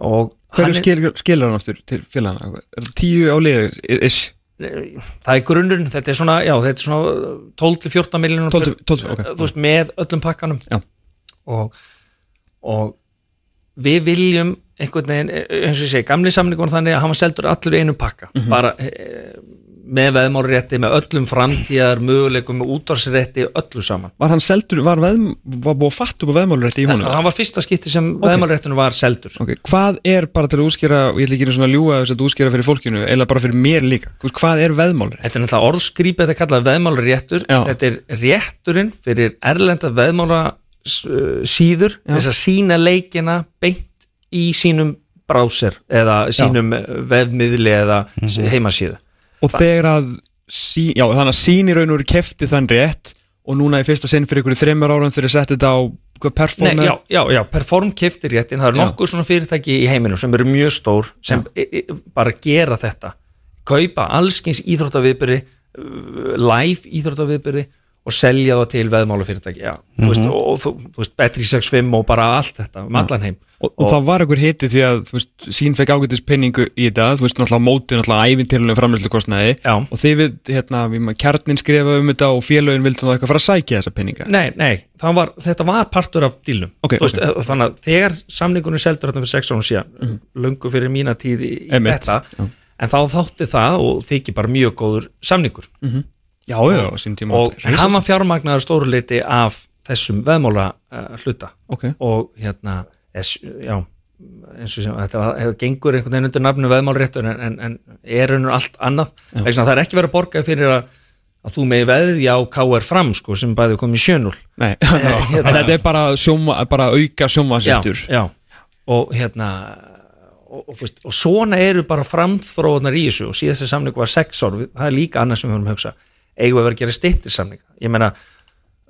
Speaker 3: og
Speaker 2: Hverju
Speaker 3: er,
Speaker 2: skil, skilur hann aftur til félagana? Tíu á liði? Ish,
Speaker 3: það er grunnurinn þetta er svona, svona 12-14 miljonur
Speaker 2: 12, 12, ok.
Speaker 3: þú veist, með öllum pakkanum og, og við viljum einhvern veginn, eins og ég segi, gamli samningur var þannig að hann var seldur allur í einum pakka
Speaker 2: Mhm.
Speaker 3: bara e, með veðmálarétti með öllum framtíðar möguleikum með útvarsrétti, öllu saman
Speaker 2: Var hann seldur, var, veð, var búið að fatta upp á veðmálurétti í honum?
Speaker 3: það var fyrsta skipti sem okay. veðmálaréttinu var seldur
Speaker 2: Ok, hvað er bara til að útskýra og ég ætla ekki einu svona að ljúga þess að útskýra fyrir fólkinu eða bara fyrir mér líka, hvað er veðmálurétti?
Speaker 3: Þetta er náttúrulega orðskrýpið, þetta er kallað veðmálaréttur
Speaker 2: Já.
Speaker 3: Þetta er rétturinn fyrir erlenda veðmála s- síður eða sínum já. vefmiðli eða
Speaker 2: Mhm.
Speaker 3: heimasíðu
Speaker 2: Og þegar að, sí, já þannig að sín í raun og veru kefti þann rétt og núna í fyrsta sinn fyrir ykkur þreymur árum þegar setti þetta á hvað
Speaker 3: Nei, já, já, já, Perform kiftir réttin, það eru
Speaker 2: Já.
Speaker 3: nokkuð svona fyrirtæki í heiminum sem eru mjög stór sem e, e, bara gera þetta. Kaupa allskins íþróttaviðbyrði uh, live íþróttaviðbyrði og selja það til veðmála fyrirtæki já, þú veist, og, og þú þú veist, Betri 65 og bara allt þetta, um allan heim.
Speaker 2: Og, og það var ykkur hiti því að þú veist, sín fekk ágætis penningu í þetta þú veist náttúrulega á móti náttúrulega æfintilulega framlýslu kostnaði
Speaker 3: Já.
Speaker 2: og þið við, hérna, við maður kjarnin skrifa um þetta og félögin vildi þá eitthvað fara að sækja þessa penninga
Speaker 3: Nei, nei, var, þetta var partur af dílnum
Speaker 2: Ok,
Speaker 3: Þú veist, þannig að þegar samningunum seldur þetta fyrir sex árum síðan löngu fyrir mína tíð í, í
Speaker 2: Mhm.
Speaker 3: Þetta en þá þátti það og þykir bara mjög góður samningur
Speaker 2: Já, já,
Speaker 3: og hann var fjármagnaður stóru liti af þessum veðmála uh, hluta.
Speaker 2: Ok,
Speaker 3: og hérna es, já, eins og sem þetta hefur gengur einhvern veginn undir nafnu veðmálréttur en, en, en er unnur allt annað. Það er ekki verið að borga fyrir að, að þú megi veðja á KR fram sko, sem bæði komið sjönul
Speaker 2: nei,
Speaker 3: hérna-
Speaker 2: en þetta er bara, sjóma, bara auka
Speaker 3: já,
Speaker 2: sjómasettur
Speaker 3: já, og hérna og, og, og svona eru bara framþróunar í þessu. Og síðast þessi samning var sex ár. Það er líka annað sem við höfum að hugsa eigum við að vera að gera stittir samninga ég meina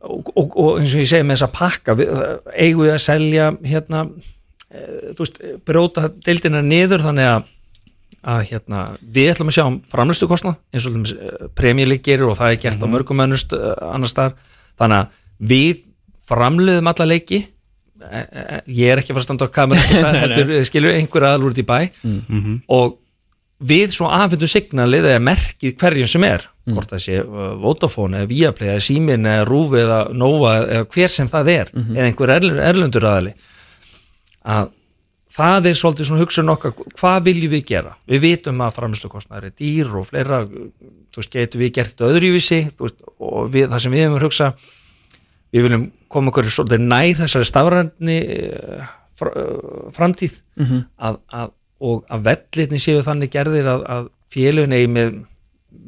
Speaker 3: og, og, og eins og ég segi með þessa pakka við, eigum við að selja hérna e, þú veist, bróta deildina niður þannig að að hérna, við ætlum að sjá um framlistu kostnað eins og uh, premjölík gerir og það er gert á mörgum önnust uh, annar staðar. Þannig að við framliðum alla leiki. E, e, ég er ekki að fara að standa á kameru skilur einhver aðal úr út í bæ. Og við svo afhendu signalið eða merkið hverjum sem er hvort það sé uh, Vodafone eða Viaplay eða Símin eða Rúfi eða Nova eða hver sem það er eða einhver erl- erlendur aðali að það er svolítið svona hugsun okkar hvað viljum við gera? Við vitum að framlýslukostnaður er dýr og fleira þú veist, getum við gert öðruvísi veist, og við, það sem við hefum hugsa við viljum koma okkur svolítið nær þessari stafræðni framtíð. Að, að, og að vellitni séu þannig gerðir að, að félugin eigi með,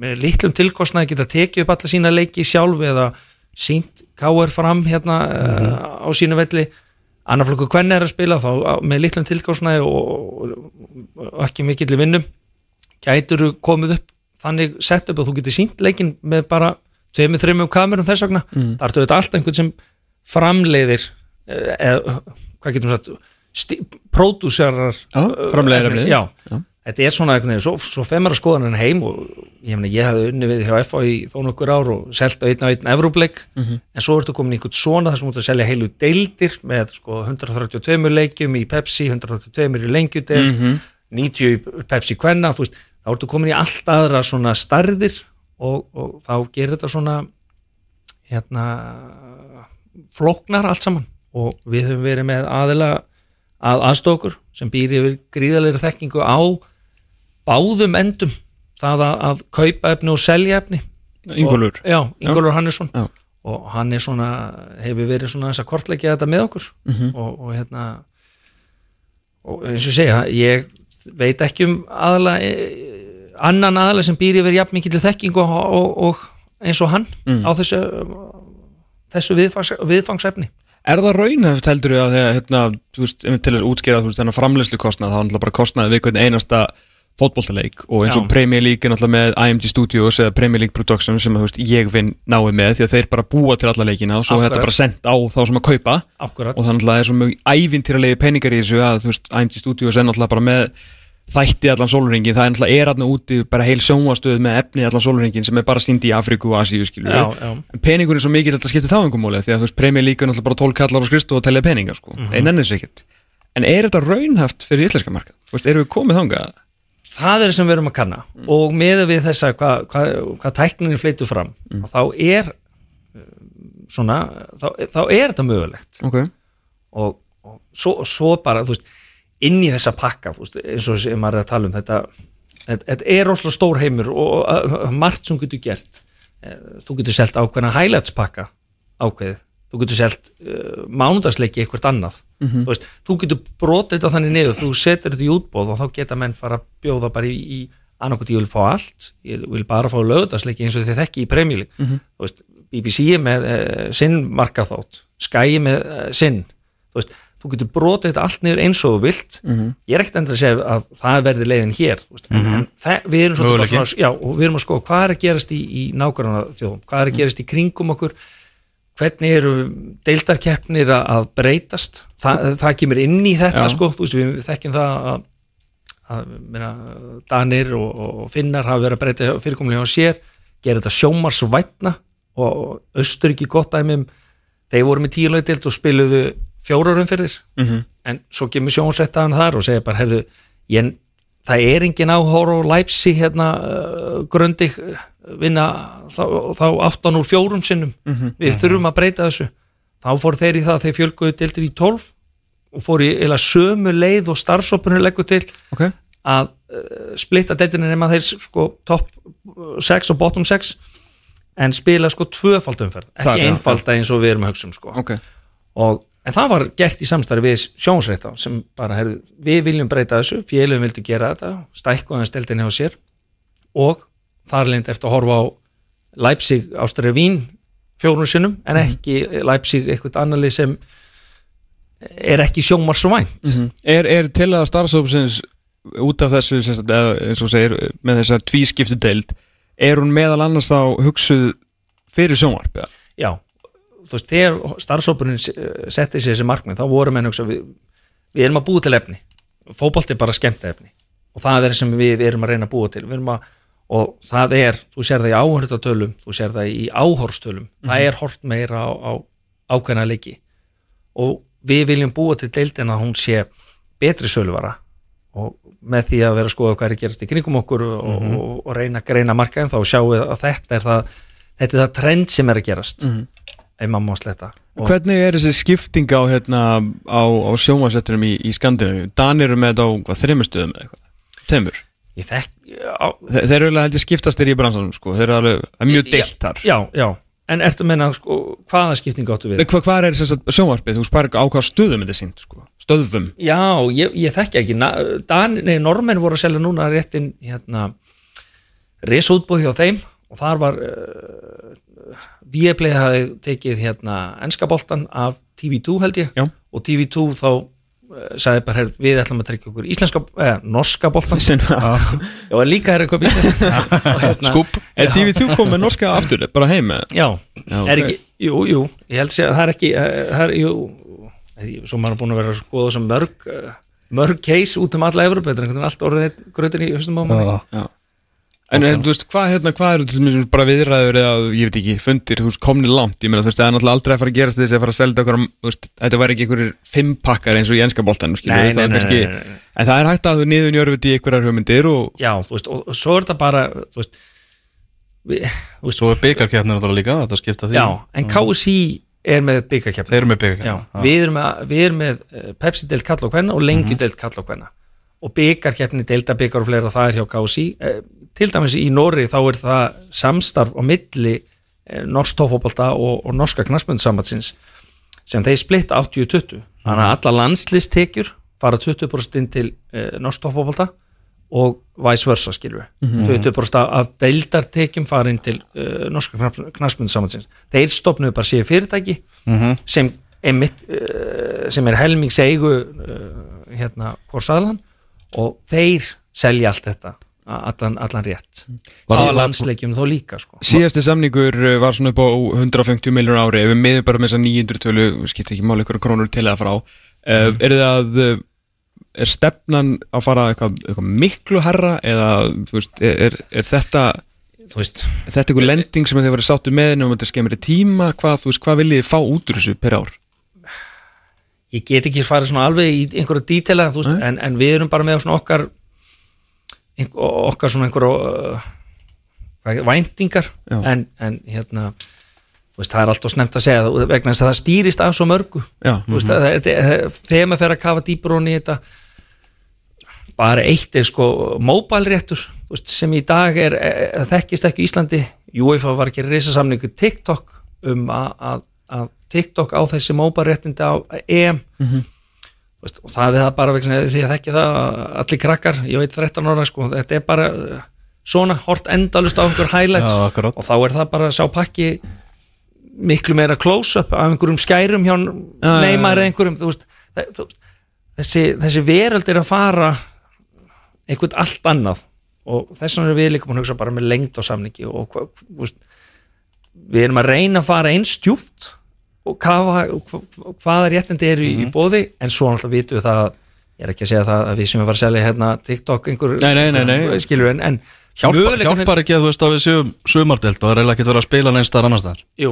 Speaker 3: með litlum tilkostnaði geta tekið upp alla sína leiki sjálf eða sínt káir fram hérna uh, á sínu velli. Annarflokku hvernig er að spila þá á- með litlum tilkostnaði og, og, ekki mikill vinnum gætur komið upp þannig sett upp að þú getur sínt leikin með bara tveimur, þreimum kamerum þess vegna? Mm. það ertu þetta allt einhvern sem framleiðir eh, eða hvað getum við sagt pródúserar
Speaker 2: Já, framleiðir efnið.
Speaker 3: já, þetta er svona veginn, svo, svo femur að skoða hann heim og ég, meni, ég hefði unni við hjá FA í þó nokkur ár og selt á einn og einn Evróbleik en svo ertu komin í einhvern svona þar sem þú ert að selja heilu deildir með sko 132 leikjum í Pepsi 132 í lengjudel 90 í Pepsi Kvenna þú veist, þá ertu komin í allt aðra svona starðir og, og þá gerir þetta svona hérna flóknar allt saman. Og við höfum verið með aðila að aðstokur sem býr yfir gríðalegri þekkingu á báðum endum. Það að, að kaupa efni og selja efni.
Speaker 2: Ingólfur.
Speaker 3: já, Ingólfur Hannesson.
Speaker 2: Já.
Speaker 3: og hann er svona hefur verið svona þess að kortleggja þetta með okkur. Og, og hérna og eins og segja, ég veit ekki um aðala annan aðala sem býr yfir jafn mikið þekking og, og, og eins og hann á þessu þessu viðfangs, viðfangsefni.
Speaker 2: Er það raunhæft heldur að þegar, hérna, þú veist, til þess að útskýra þú veist, þennan framleyslu kostnað, þá er náttúrulega bara kostnaði við einasta fótboltaleik og eins og. Premier League er náttúrulega með IMG Studios eða Premier League Production sem veist, ég vinn náið með því að þeir bara búa til alla leikina og svo er þetta
Speaker 3: Akkurat.
Speaker 2: bara sendt á þá sem að kaupa
Speaker 3: akkurat,
Speaker 2: og þannig að það er svo mjög ævintýralegi peningar í þessu að veist, IMG Studios er náttúrulega bara með þætti allan sólurringin, það er náttúrulega er alltaf úti bara heil sjónvastöð með efni allan sólurringin sem er bara síndi í Afríku og Asíu En peningurinn er svo mikið að þetta skiptir þá einhverjum máli því að þú veist, Premier League er náttúrulega bara 12 kallar á skristu og telja peninga sko, mm -hmm. ennennir sér ekkert En er þetta raunhaft fyrir íslenska markað? Þú veist, erum við komið þangað?
Speaker 3: Það er sem við erum að kanna. Og með við þessa hvað hva, hva tækninni fleitur fram og þá er uh, svona, þá, þá er þetta mögulegt.
Speaker 2: Ok,
Speaker 3: og, og svo, svo bara, þú veist inn í þessa pakka, þú veist, eins og sem maður er að tala um þetta, þetta, er rosalega stór heimur og margt sem getur gert. Eh, þú getur selt ákveðna highlights pakka ákveðið, þú getur selt uh, mánudagsleiki eitthvað annað. Þú, veist, þú getur brotið þetta þannig niður. Þú setur þetta í útbóð og þá geta menn fara að bjóða bara í, í annarkot ég vil fá allt, ég vil bara fá lögdagsleiki eins og þið þekki í premjúli mm veist, BBC með uh, sinn markaþátt, Sky með uh, sinn, þú veist þú getur brotið þetta allt niður eins og þú vilt. Ég er ekkert endur að segja að það verði leiðin hér þú veist, en, en það, við erum svona, já, og við erum að skoða hvað er að gerast í, í nákvæmna þjóðum, hvað er að gerast í kringum okkur hvernig eru deildarkeppnir að, breytast Þa, það kemur inn í þetta
Speaker 2: Já.
Speaker 3: sko, veist, við, þekkjum það að, að meina, Danir og, og Finnar hafa verið að breyta fyrirkomlega á sér, gera þetta sjómarsvætna og Östuríki gott dæmum, þeir voru með tíu lögdild og spiluðu fjórarum fyrir
Speaker 2: Mhm.
Speaker 3: en svo kemur sjónsrættaðan þar og segir bara, herðu, ég, það er engin áhóru og Leipzig hérna uh, gröndi vinna þá, þá áttan úr fjórum sinnum. Við þurfum að breyta þessu. Þá fór þeir í það að þeir fjölguðu dildir í 12 og fór í eila sömu leið og starfsópunur leggur til
Speaker 2: ok.
Speaker 3: að uh, splitta deildinu nema þeir sko topp 6 og bottom 6 en spila sko tvöfald umferð.
Speaker 2: Það,
Speaker 3: ekki einfalda eins og við erum að hugsa um sko.
Speaker 2: Ok,
Speaker 3: og, en það var gert í samstarfi við sjónsreita sem bara, heru, við viljum breyta þessu félugum vildu gera þetta, stækku aðeins deildinni á sér og þar leint eftir að horfa á Leipzig ástæri Vín fjórun sinnum en ekki Leipzig eitthvað annarlið sem er ekki sjómarsvænt
Speaker 2: er, er til að starfsópsins út af þessu eins og segir, með þessar tvískiptu deild er hún meðal annars þá hugsuð fyrir sjónvarp eða?
Speaker 3: Já, þú veist, þegar starfsópunin setti sér þessi markmið, þá voru menn hugsa, við, við erum að búa til efni. Fótbolti er bara skemmta efni. Og það er sem við erum að reyna að búa til. Við að, og það er, þú sér það í áhörðatölum, þú sér það í áhorstölum það er hort meira á, á ákveðna leiki. Og við viljum búa til deildin að hún sé betri söluvara. Og með því að vera að skoða hvað er að gerast í kringum okkur og, og, og reyna að greina markaðin þá sjáum við að þetta er það þetta er það trend sem er að gerast. Mm -hmm. Ef maður má sletta og
Speaker 2: Hvernig er þessi skipting á, hérna, á, á sjónvarsettunum í, í Skandinavíu? Danir eru með þetta á hvað, þreymur stöðum eða eitthvað? Tveimur?
Speaker 3: ég þekk á,
Speaker 2: Þe, þeir eru alveg held ég skiptast þeir í bransanum sko, þeir eru alveg, mjög deilt þar
Speaker 3: já, já, en ertu að menna sko, hvaða skiptingu áttu við?
Speaker 2: Hvað, hvað er þess að sjónvarpið? Þú bara á hvað stöðum þetta sínt sko? Stöðum?
Speaker 3: Já, ég, ég þekki ekki Na- Dan, nei, normenn voru að selja núna réttin hérna risútbúð hjá þeim og þar var uh, Viaplay hafi tekið hérna enska boltan af TV2 held ég.
Speaker 2: Já.
Speaker 3: og TV2 þá uh, sagði bara, herr, við ætlum að tryggja okkur íslenska, eða, norska boltan og líka er eitthvað hérna,
Speaker 1: Skúp
Speaker 2: Er TV2 komið með norska aftur, bara heim með?
Speaker 3: Já,
Speaker 2: Já,
Speaker 3: er ekki, jú, jú. Ég held að segja að það er ekki eh, það er, jú, eh, svo maður er búin að vera að skoða sem mörg eh, mörg case út um alla Evropa þetta er einhvern veginn allt orðið grötin í höstum á manni.
Speaker 2: En okay. þú veist, hvað, hérna, hvað eru til dæmis bara viðræður eða, ég veit ekki, fundir, þú veist, komni langt, ég meina, þú veist, það er náttúrulega aldrei að fara að gerast þessi að fara að selja okkur, þú veist, þetta væri ekki einhverjir fimm pakkar eins og í enska boltanum, skilur
Speaker 3: Nei,
Speaker 2: það
Speaker 3: nei,
Speaker 2: er
Speaker 3: nei,
Speaker 2: kannski,
Speaker 3: nei, nei, nei.
Speaker 2: en það er hægt að þú niður njörfið í einhverjar hugmyndir og,
Speaker 3: Já, þú veist, og, og svo er þetta bara þú veist, við, þú veist
Speaker 1: Svo er byggarkeppnir náttúrulega líka, þetta skipta því.
Speaker 3: Já, en KSI er með byggarkeppni
Speaker 1: Þeir eru með
Speaker 3: Eh, eh, til dæmis í Nóri þá er það samstarf á milli eh, norsk tófóbolta og, og norska knarsmyndsamatsins sem þeir splitta 80-20 þannig að alla landslistekjur fara 20% inn til eh, norsk tófóbolta og vice versa skilur við. 20% af- deildartekjum fara inn til uh, norska knarsmyndsamatsins þeir stopnuðu bara séu fyrirtæki sem einmitt uh, sem er helmings eigu uh, hérna Korsaðlan og þeir selja allt þetta allan, allan rétt.
Speaker 1: Var-
Speaker 3: á landsleikjum þó líka sko.
Speaker 2: Síðasti samningur uh, var svona upp á 150 miljónar ári. Ef við miðum bara með þess að 900 tölu skiptir ekki máli ykkur krónur til að frá. Uh, er það að uh, er stefnan að fara eitthvað, eitthvað miklu herra eða veist, er, er, er þetta
Speaker 3: veist,
Speaker 2: er þetta eitthvað lending sem þið verið sáttu með en um þetta skemmri tíma, hvað, veist, hvað viljið þið fá út úr þessu per ár?
Speaker 3: ég get ekki farið svona alveg í einhverja dítela en, en við erum bara með svona okkar okkar svona einhverja uh, væntingar. En, en hérna veist, það er alltaf snemt að segja það vegna þess að það stýrist af svo mörgu. Veist, það, það, það, þegar maður fer að kafa onni í þetta bara eitt er sko veist, sem í dag er, er þekkist ekki Íslandi. UEFA var ekki risasamningu TikTok um að, að, að TikTok á þessi móbælréttindi á EM. Þú veist, og það er það bara vegna því að þekki það að allir krakkar, ég veit 13 ára sko, þetta er bara uh, svona hort endalust á einhver highlights
Speaker 1: Já,
Speaker 3: og þá er það bara að sá pakki miklu meira close-up af einhverjum skærum hjá
Speaker 2: já,
Speaker 3: neymar eða einhverjum veist, þessi, þessi veröld er að fara einhvern allt annað og þess vegna erum við líka búin að hugsa bara með lengd á samningi og veist, við erum að reyna að fara eins djúpt og kafa, hva- hvaða réttindi eru
Speaker 2: Mhm.
Speaker 3: í, í bóði en svo náttúrulega vitum við það að- ég er ekki að segja það að við sem við var að selja hérna TikTok einhver,
Speaker 2: Nei, nei, nei,
Speaker 3: skilur en, en
Speaker 1: Hjálpar, hjálpar ekki að þú veist að við séum sumardelt og það er eiginlega ekki verið að spila neins þar annars þar
Speaker 3: jú,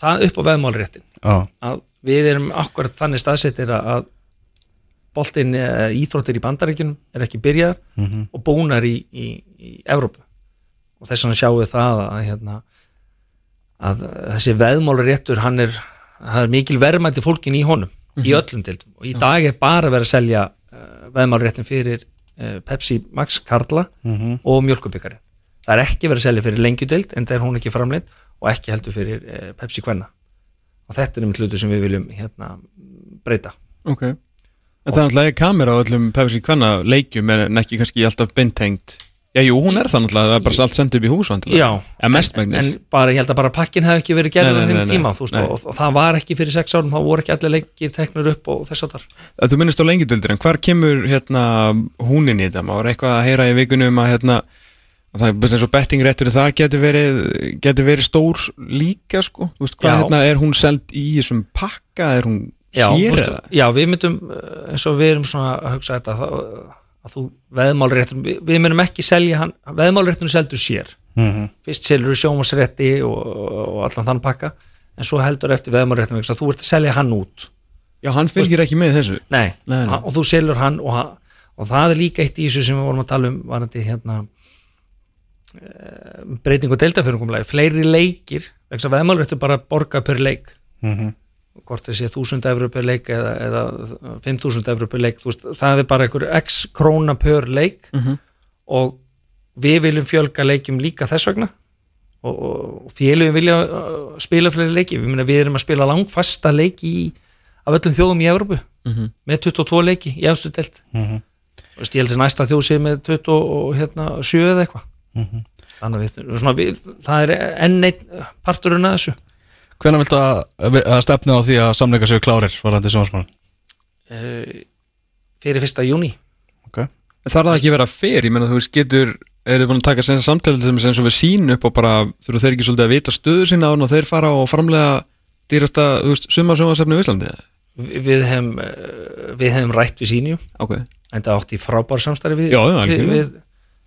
Speaker 3: það upp á veðmálréttin.
Speaker 1: Já,
Speaker 3: að við erum akkurat þannig staðsettir að- að boltinn eh, íþróttir í bandaríkjunum er ekki byrjaðar og búnar í, í, í Evrópu. Og þess vegna sjáum við það að, hérna, að þessi veðmálaréttur hann er, það er mikil verðmætti fólkin í honum í öllum dildum og í dag er bara verið að selja uh, veðmálaréttin fyrir uh, Pepsi Max Karla og mjölkubikari það er ekki verið að selja fyrir lengjudild en það er hún ekki framleitt og ekki heldur fyrir uh, Pepsi Kvenna. Og þetta er um hlutu sem við viljum hérna, breyta.
Speaker 2: Ok. En það er náttúrulega kamera á öllum Pepsi Kvenna leikjum en ekki kannski alltaf beintengt Já, jú, hún er það náttúrulega, það er bara allt sendt upp í hús.
Speaker 3: Já,
Speaker 2: En
Speaker 3: en, en bara, ég held að bara pakkin hefði ekki verið
Speaker 2: Nei,
Speaker 3: á þeim tíma veist, og, og það var ekki fyrir sex árum þá voru ekki allir leikir teknur upp og þess að þar
Speaker 2: Þú minnist á lengjadöldir, en hvar kemur hérna húnin í þetta? Má er eitthvað að heyra í vikunum að hérna að það er og bettingréttur þar getur verið, getur verið stór líka sko, þú veist hvað hérna er hún seld í þessum pakka, er hún hér
Speaker 3: já, við myndum uh, eins og við erum svona að hugsa þetta uh, að þú veðmálréttur við, við myndum ekki selja hann, veðmálrétturinn seldur sér. Fyrst selur þú sjómasrétti og, og allan þann pakka en svo heldur eftir veðmálréttum þú ert að selja hann út.
Speaker 2: Já, hann fylgir ekki með þessu.
Speaker 3: Nei,
Speaker 2: Nei, nei.
Speaker 3: og þú selur hann og, og það er líka eitt í þessu sem við vorum að tala um varandi hérna e, breyting og deildafjörungumlega fleiri leikir, vegna þess að veðmálréttu bara borga per leik hvort þessi 1000 eurur per leik eða, eða 5000 eurur per leik veist, það er bara einhver x króna per leik og við viljum fjölga leikjum líka þess vegna og, og félugum vilja uh, spila fleiri leiki, við, myna, við erum að spila langfasta leiki í, af öllum þjóðum í Evrópu með 22 leiki í efstu delt Þú veist, ég held að næsta þjóð sé með 27 og, hérna, 7 eða eitthvað. Þannig að við, svona, við, það er enn einn parturinn að þessu
Speaker 1: Hvenær viltu að, að stefna á því að samleika séu klárir varandi sjónsmann?
Speaker 3: uh, fyrir fyrsta júni
Speaker 1: Ok.
Speaker 2: Þarf það ekki að vera fer, ég menna þú veist getur er þið búin að taka sem samtalið sem og við sín upp og bara þurfa þeir ekki svolítið að vita stöðu sína án og þeir fara og framlega dýrasta, þú veist, summa sjónvarsefni í Íslandi?
Speaker 3: Vi- við hefum, uh, við hefum rætt við sínju
Speaker 2: Ok,
Speaker 3: en það átti frábær samstarfi við,
Speaker 2: Já, já,
Speaker 3: við, við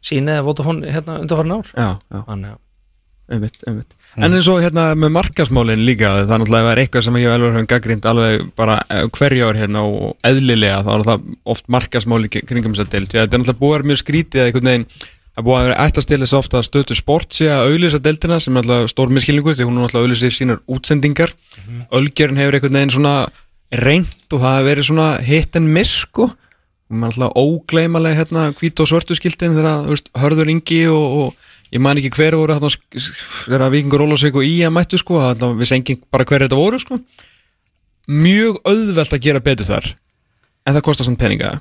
Speaker 3: síni eða Vodafone hérna undarfarin ár.
Speaker 2: Já, já,
Speaker 3: þannig að
Speaker 2: einmitt, einmitt En eins og hérna með markasmálin líka það er náttúrulega er eitthvað sem ég og Elvar höfum gaggrind alveg bara eh, hverju ár hérna og eðlilega þá er það oft markasmáli kringum þess að deild, því að þetta er náttúrulega búið að vera mjög skrítið að einhvern veginn að búið að vera ættast til þess ofta að stötu sport sé að auðlýsa deildina sem er náttúrulega stór miskilningur því hún er náttúrulega auðlýsir sínar útsendingar. Ölgerinn hefur einhvern veginn svona reynt og það hefur verið svona hit and miss sko. Og maður náttúrulega ógleymalega hérna hvít og svörtu skiltin þegar hörður Ingi og, og ég man ekki hver voru þarna þegar Víkingur Ólasvík og Ía mættu sko þarna við engin bara hver þetta voru sko. Mjög auðvelt að gera betur þar en það kostar samt peninga.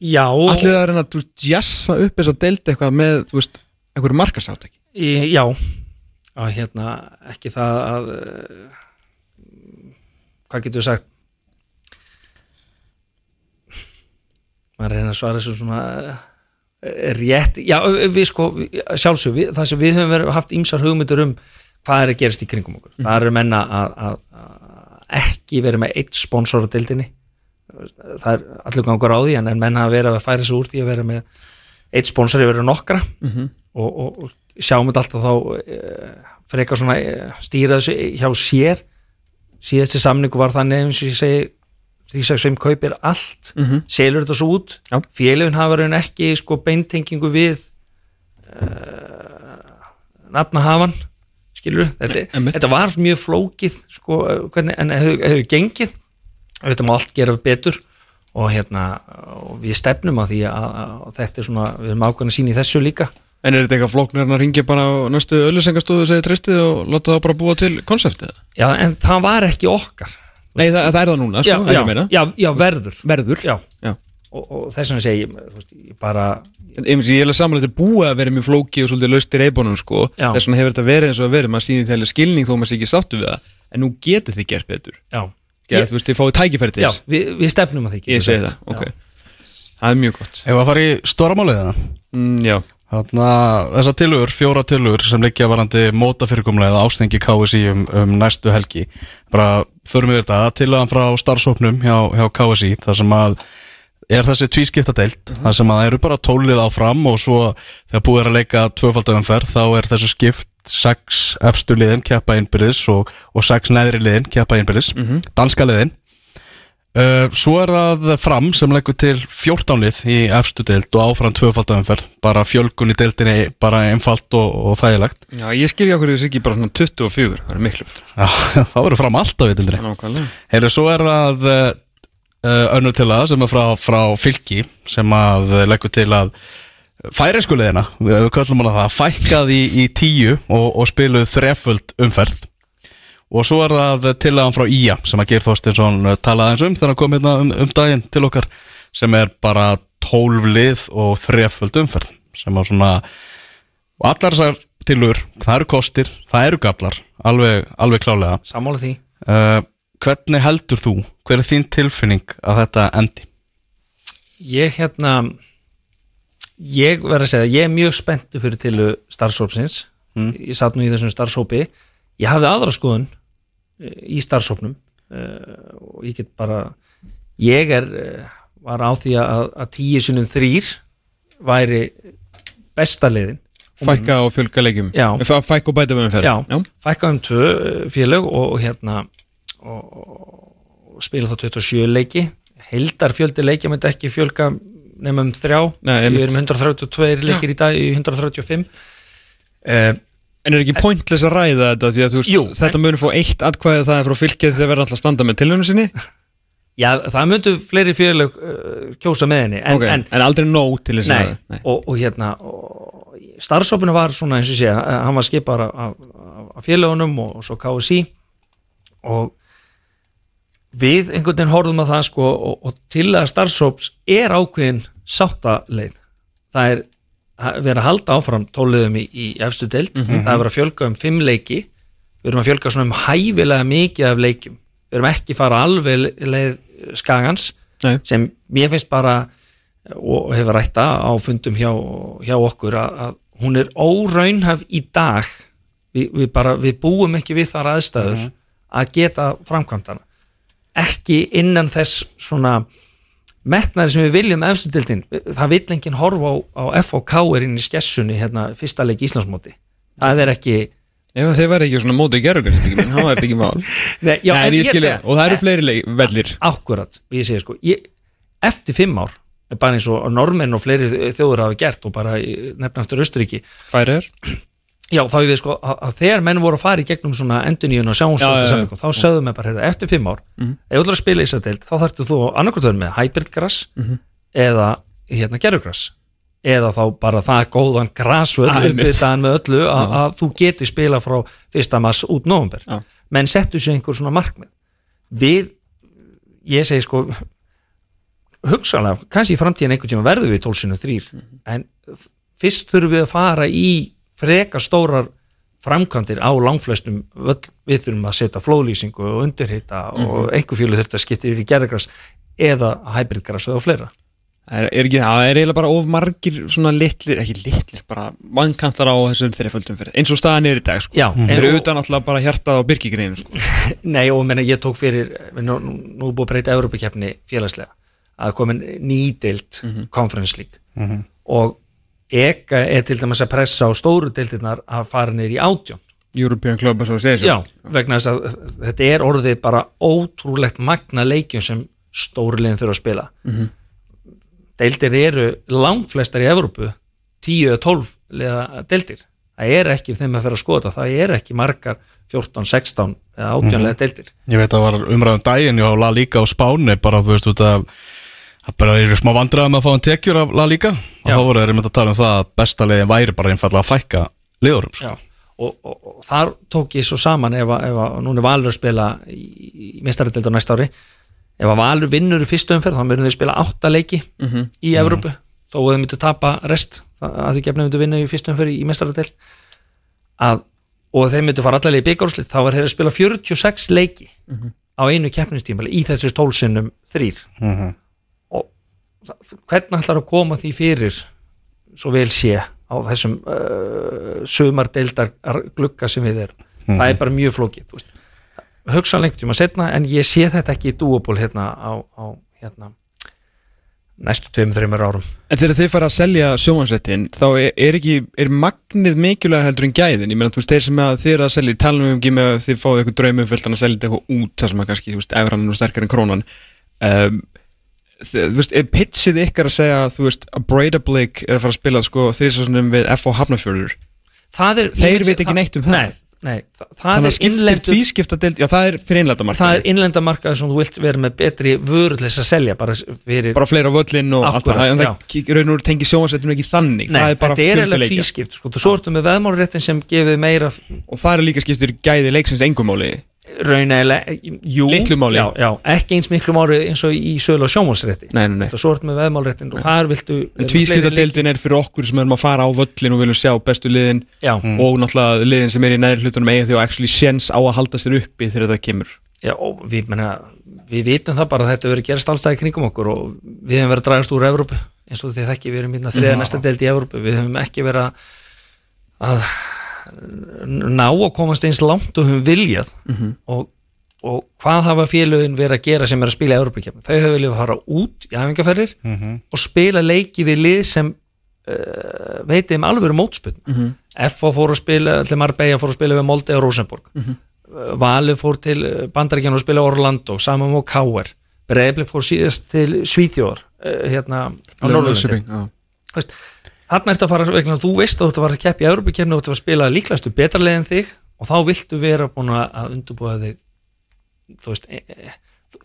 Speaker 3: Já,
Speaker 2: allir það er að þú jassa upp þess að delta eitthvað með, þú veist, einhverju markasátt ekki
Speaker 3: já. Og hérna ekki það að uh, hvað getur sagt? Maður reyna að svara þessu svona uh, rétt, já við sko sjálfsög, við, það sem við höfum verið, haft ímsar hugmyndur um hvað er að gerast í kringum okkur. Það eru menna að, að, að ekki verið með eitt sponsor á deildinni. Það er allir gangur á því en en menn hafa verið að færa sig úr því að vera með eitt sponsor yfir nokkra. Og, og, og sjáum þetta alltaf þá e, frekar svona e, stýra þessu hjá sér. Síðasti samningu var þannig eins og ég segi 365 kaupir allt selur þetta svo út
Speaker 2: Já.
Speaker 3: félögin hafa raun ekki sko beintengingu við uh, nafnahafan skilur þetta,
Speaker 2: einmitt.
Speaker 3: þetta var mjög flókið sko, hvernig, en hefur, hefur gengið þetta má allt gera betur og hérna og við stefnum á því að, að þetta er svona, við erum ákveðin að sína í þessu líka
Speaker 2: En er þetta eitthvað flóknir en að ringja bara á næstu öllusengastóðu og segja tristið og láta það bara búa til konseptið?
Speaker 3: já, en það var ekki okkar
Speaker 2: Nei, það, það er það núna,
Speaker 3: já,
Speaker 2: sko,
Speaker 3: já,
Speaker 2: ég meina
Speaker 3: já, já, verður.
Speaker 2: Verður
Speaker 3: já,
Speaker 2: Já.
Speaker 3: og, og þess vegna segi ég, þú veist, ég bara
Speaker 2: En Ég ég er alveg samanlega þetta er búið að vera mjög flóki og svolítið laust í reybunum sko.
Speaker 3: Já.
Speaker 2: Þess vegna hefur þetta verið eins og að verið Maður sýnir þegar skilning þó maður sé ekki sáttu við það. En nú getur þið gert betur.
Speaker 3: Já, ég,
Speaker 2: Þú veist, þið fáið tækifæri til
Speaker 3: já
Speaker 2: þess.
Speaker 3: við, við stefnum að því
Speaker 2: Ég segi það, ok. Það er mjög gott.
Speaker 1: Ef að fara í stóra málið það
Speaker 2: mm, Já,
Speaker 1: Þarna, þessar tilugur, fjóra tilugur sem liggja varandi mótafyrirkomlega eða ástengi KSI um, um næstu helgi. Bara förum við þetta. Tilugan frá starfsóknum hjá, hjá KSI þar sem að er þessi tvískipta deilt þar sem að það eru bara tólið áfram og svo þegar búið er að leika tvöfaldöfumferð þá er þessu skipt sex efstu liðin keppa innbyrðis og, og sex neðri liðin keppa innbyrðis. Danska liðin Uh, svo er það fram sem leggur til 14 lið í efstu deild og áfram tvöfaldöfumferð bara fjölgun í deildinni bara einfalt og, og þægilegt.
Speaker 2: Já ég skilja okkur þessi ekki bara svona 24 Það er miklu
Speaker 1: Já, það verður fram alltaf í deildinni Heyrðu, svo er það uh, önnur til það sem er frá, frá fylki sem að leggur til að færiskuleðina, við, köllum hana það fækkað í, í tíu og, og spiluð þreföld umferð og svo er það tillagan frá Ía sem að Geir Þorstinsson talaði eins um þegar hann kom hérna um, um daginn til okkar sem er bara tólf lið og þreföld umferð sem á svona og allar þessar tillögur, það eru kostir það eru gallar, alveg, alveg klálega
Speaker 3: sammála því.
Speaker 1: Uh, hvernig heldur þú hver er þín tilfinning að þetta endi?
Speaker 3: ég hérna ég verð að segja, ég er mjög spenntu fyrir tilu starfsópsins ég satt nú í þessum starfsópi ég hafði aðra skoðun í starfsópnum uh, og ég get bara ég er, uh, var á því að, að tíu sinnum þrýr væri besta liðin
Speaker 2: Fækka og fjölga leikjum. Fækka og bæta við umferð
Speaker 3: Já,
Speaker 2: Já.
Speaker 3: fækka um tvö uh, félög og, og hérna og, og spila þá 27 leiki. Heldar fjöldi leikja myndi ekki fjölga nema um þrjá.
Speaker 2: Nei,
Speaker 3: við erum 132 leikir í dag í 135 uh,
Speaker 2: En er ekki pointless að ræða þetta því að þú veist,
Speaker 3: Jú,
Speaker 2: þetta muni fá eitt atkvæði það er frá fylkið þegar verða alltaf að standa með tilhörnu sinni?
Speaker 3: Já, það myndu fleiri félög uh, kjósa með henni en,
Speaker 2: Ok,
Speaker 3: en,
Speaker 2: en aldrei nóg til þess að nei.
Speaker 3: Og, og hérna starfsópinu var svona eins og sé hann var skipar af, félögunum og, og svo KSI og við einhvern veginn horfum að það sko og, og til að starfsóps er ákveðin sáttaleið. Það er að vera að halda áfram tóliðum í, í efstu deild, það er vera að fjölga um fimm leiki, við erum að fjölga svona um hæfilega mikið af leikjum. Við erum ekki fara alveg leið skagans
Speaker 2: Nei.
Speaker 3: sem mér finnst bara og hefur rætta á fundum hjá, hjá okkur að, að hún er óraunhaf í dag. Við, við, bara, við búum ekki við þar aðstæður að geta framkvæmdana. Ekki innan þess svona metnaði sem við viljum efstudildin, það vill enginn horfa á, á FOK er inn í skessunni hérna, fyrsta leik Íslandsmóti. Það er ekki
Speaker 2: Ef þeir verði ekki svona mótið gerður þá er þetta ekki mál.
Speaker 3: Nei, já,
Speaker 2: Nei, en ég skilja, og það eru fleiri leik, vellir.
Speaker 3: Akkurat, ég segi sko ég, eftir fimm ár, bara eins og normenn og fleiri þjóður hafa gert og bara í- nefna eftir Östuríki
Speaker 2: Færi er
Speaker 3: Já, þá ég við sko að, að þegar menn voru að fara í gegnum svona enduníun og
Speaker 2: Já, já, já.
Speaker 3: sjáumsóttu þá sögðu mig bara, heyrðu, eftir fimm ár ef þú ætlar að spila í þessar deild, þá þarftu þú verið með hybrid grass eða hérna gerugras eða þá bara það góðan grasvöld
Speaker 2: Ah,
Speaker 3: uppvitaðan með öllu að, að þú getur spila frá fyrsta mass út nóvumber
Speaker 2: Já.
Speaker 3: menn settu sér einhver svona markmið. Við, ég segi sko hugsalega, kannski í framtíðin einhvern tíma verðum við tólsinu þrýr en fyrst þurfum við að fara í freka stórar framkvæmdir á langflestum völl, við þurfum að setja flóðlýsingu og undirhita og einhver fjölu þurft að skipta yfir í gerðagras eða hybridgras og fleira.
Speaker 2: Það er, er ekki, það er eiginlega bara of margir svona litlir, ekki litlir, bara mannkantar á þessum þreiföldum fyrir, eins og staðan er í dag sko.
Speaker 3: Já,
Speaker 2: Þeir eru
Speaker 3: en-
Speaker 2: utan alltaf bara hjartað á byrkigreinu sko.
Speaker 3: Nei og menna ég tók fyrir nú, nú nú er búið að breyta Európa-keppni félagslega að komin nýdild Conference League. Og eka er til dæmis að pressa á stóru deildirnar að fara niður í átjón
Speaker 2: European Club segir
Speaker 3: Já, vegna þess að þetta er orðið bara ótrúlegt magna leikjum sem stóri liðin þurfa að spila. Deildir eru langflestar í Evrópu 10 eða 12 liða deildir. Það er ekki þeim að fyrir að skoða það er ekki margar 14, 16 eða 18 liða deildir.
Speaker 1: Ég veit að það var umræðum daginn og La Liga á Spáni bara, þú veist, út af það bara eru smá vandræðum að fá hann tekjur af La Liga. Og þá voru þeir einmitt að tala um það að besta leiðin væri bara einfallega að fækka liðurum sko.
Speaker 3: Já, og, og, og þar tók ég svo saman ef að, ef að núna er Valur að spila í, í mestaradeild á næsta ári. Ef að Valur vinnur í fyrstu umferð þá myndum við spila átta leiki í Evrópu. Þó að þau myndu tapa rest að því gefnum myndu vinna í fyrstu umferð í mestaradeild að, og þeir myndu fara allavega í byggarúslit þá var þeir að spila 46 leiki á einu keppnistímali í þessu stólsinnum þrýr það, hvernig ætlar að koma því fyrir svo vel sé á þessum uh, sumardeildar glugga sem við erum? Það er bara mjög flókið þú veist. hugsanlengt um að setna en ég sé þetta ekki í dúaból hérna á, á hérna, næstu tveim, þreymur árum.
Speaker 2: En þegar þið fara að selja sjónvansrættin þá er, er ekki, er magnið mikilvæg heldur en gæðin, ég meina þú veist þeir sem að þið eru að selja, talum við um að þið fáið eitthvað draumum fullt að selja þetta eitthvað út þar sem að kannski, þú veist, efran er nú sterkar en krónan. Um, þú veist, pitchið ykkar að segja þú veist, að Breidablík er að fara að spila sko þrýsastunum við
Speaker 3: það er,
Speaker 2: Þeir veit ekki neitt um það.
Speaker 3: nei, nei, það, það er
Speaker 2: að deild, já það er fyrir innlenda
Speaker 3: það er innlenda markað sem þú vilt vera með betri vörðlis að selja bara fyrir
Speaker 2: bara fleira völlin og allt það, en það raun og veru tengir sjónvansrættinu ekki þannig,
Speaker 3: Nei,
Speaker 2: það er
Speaker 3: þetta er
Speaker 2: leikja.
Speaker 3: tvískipt sko. svo ertu með veðmálréttin sem gefið meira
Speaker 2: og það er líka skiptir gæði leiksins engumáli
Speaker 3: raunaðilega, jú
Speaker 2: Litlu máli.
Speaker 3: já, já, ekki eins miklu máli eins og í sölu og
Speaker 2: nei.
Speaker 3: og svo ertu með veðmálréttin og þar viltu
Speaker 2: En tvískiptadeildin er fyrir okkur sem erum að fara á völlin og viljum sjá bestu liðin
Speaker 3: já,
Speaker 2: og náttúrulega liðin sem er í neðri hlutunum eiga því og actually séns á að halda sér uppi þegar það kemur.
Speaker 3: Já, og við, menna, við vitum það bara að þetta verður gerast allstæði kringum okkur og við hefum verið að dragast úr Evrópu eins og þið þekki við erum hérna þriða næsta deild í Evrópu. Við hefum ekki verið að ná að komast eins langt og höfum viljað og, og hvað hafa félögin verið að gera sem er að spila í Evrópakefni þau hefur viljað fara út í æfingarferðir og spila leiki við lið sem uh, veitið um alvöru mótspiln mm -hmm. FH fór að spila til Marbella fór að spila við Molde og Rosenborg. Mm -hmm. Valur fór til Bandaríkjan og spila Orlando saman með K.R. Breifli fór síðast til Svíþjóðar uh, hérna á Norðurlandi þarna ertu að fara vegna þú veist að þú ert að fara að keppa í Európa-kefni og þú ert að spila líklastu betra leið en þig og þá viltu vera búin að undurbúa þig þú veist e, e,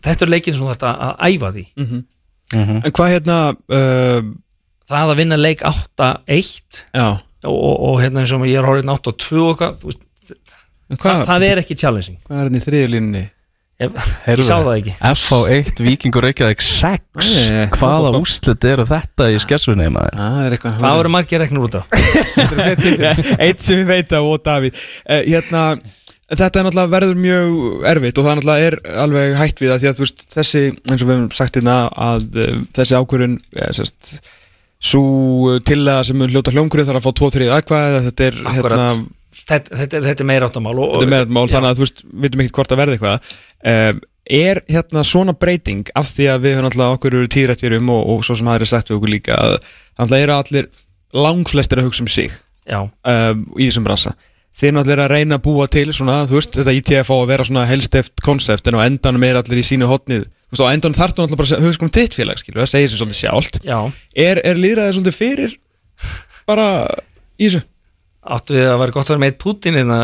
Speaker 3: þetta er leikin sem þú ert að, að æfa því
Speaker 2: En hvað hérna uh,
Speaker 3: það að vinna leik 8-1
Speaker 2: Já.
Speaker 3: og, og, og hérna eins og ég er horfinn 8-2 og hvað, þú veist,
Speaker 2: En
Speaker 3: það,
Speaker 2: hvað,
Speaker 3: það er ekki challenging.
Speaker 2: hvað er hérna í þriðjulínunni?
Speaker 3: Ég, ég sá það ekki.
Speaker 1: FH1, Víkingur Reykjavík 6
Speaker 2: Nei,
Speaker 1: Hvaða úslit eru þetta í skessunni maður?
Speaker 2: Það er eitthvað
Speaker 3: það voru margir reknur út á?
Speaker 2: Eitt sem ég veit á og Davíð. Uh, Hérna Þetta er náttúrulega verður mjög erfitt og það náttúrulega er alveg hægt við það því að veist þessi, eins og við hefum sagt hérna að uh, þessi ákvörun ja, sest, svo tillaga sem mun hljóta hljómgrið þarf að fá 2-3 aðkvæði þetta er
Speaker 3: Akkurat.
Speaker 2: hérna,
Speaker 3: þetta, þetta, þetta er meira áttamál og,
Speaker 2: þetta er með mál
Speaker 3: já.
Speaker 2: þannig að þú veist, við veitum ekki hvort að verði eitthvað. Um, er hérna svona breyting af því að við höfum náttúrulega okkur eru tíðrættir um og, og svo sem er sagt við okkur líka að náttúrulega eru allir langflestir að hugsa um sig um, í þessum bransa. Þeir náttúrulega eru að reyna að búa til svona, þú veist, þetta ITF á að vera svona helsteft konsept en á endanum er allir í sínu hotnið þú veist, á endanum þarf þú náttúrulega bara að hugsa um þitt félag skilur, það segir sér svolítið sjálft.
Speaker 3: Já,
Speaker 2: er, er líðræðið svolítið fyrir bara í þessu
Speaker 3: áttu við að vera gott að vera með eitt Putin inna,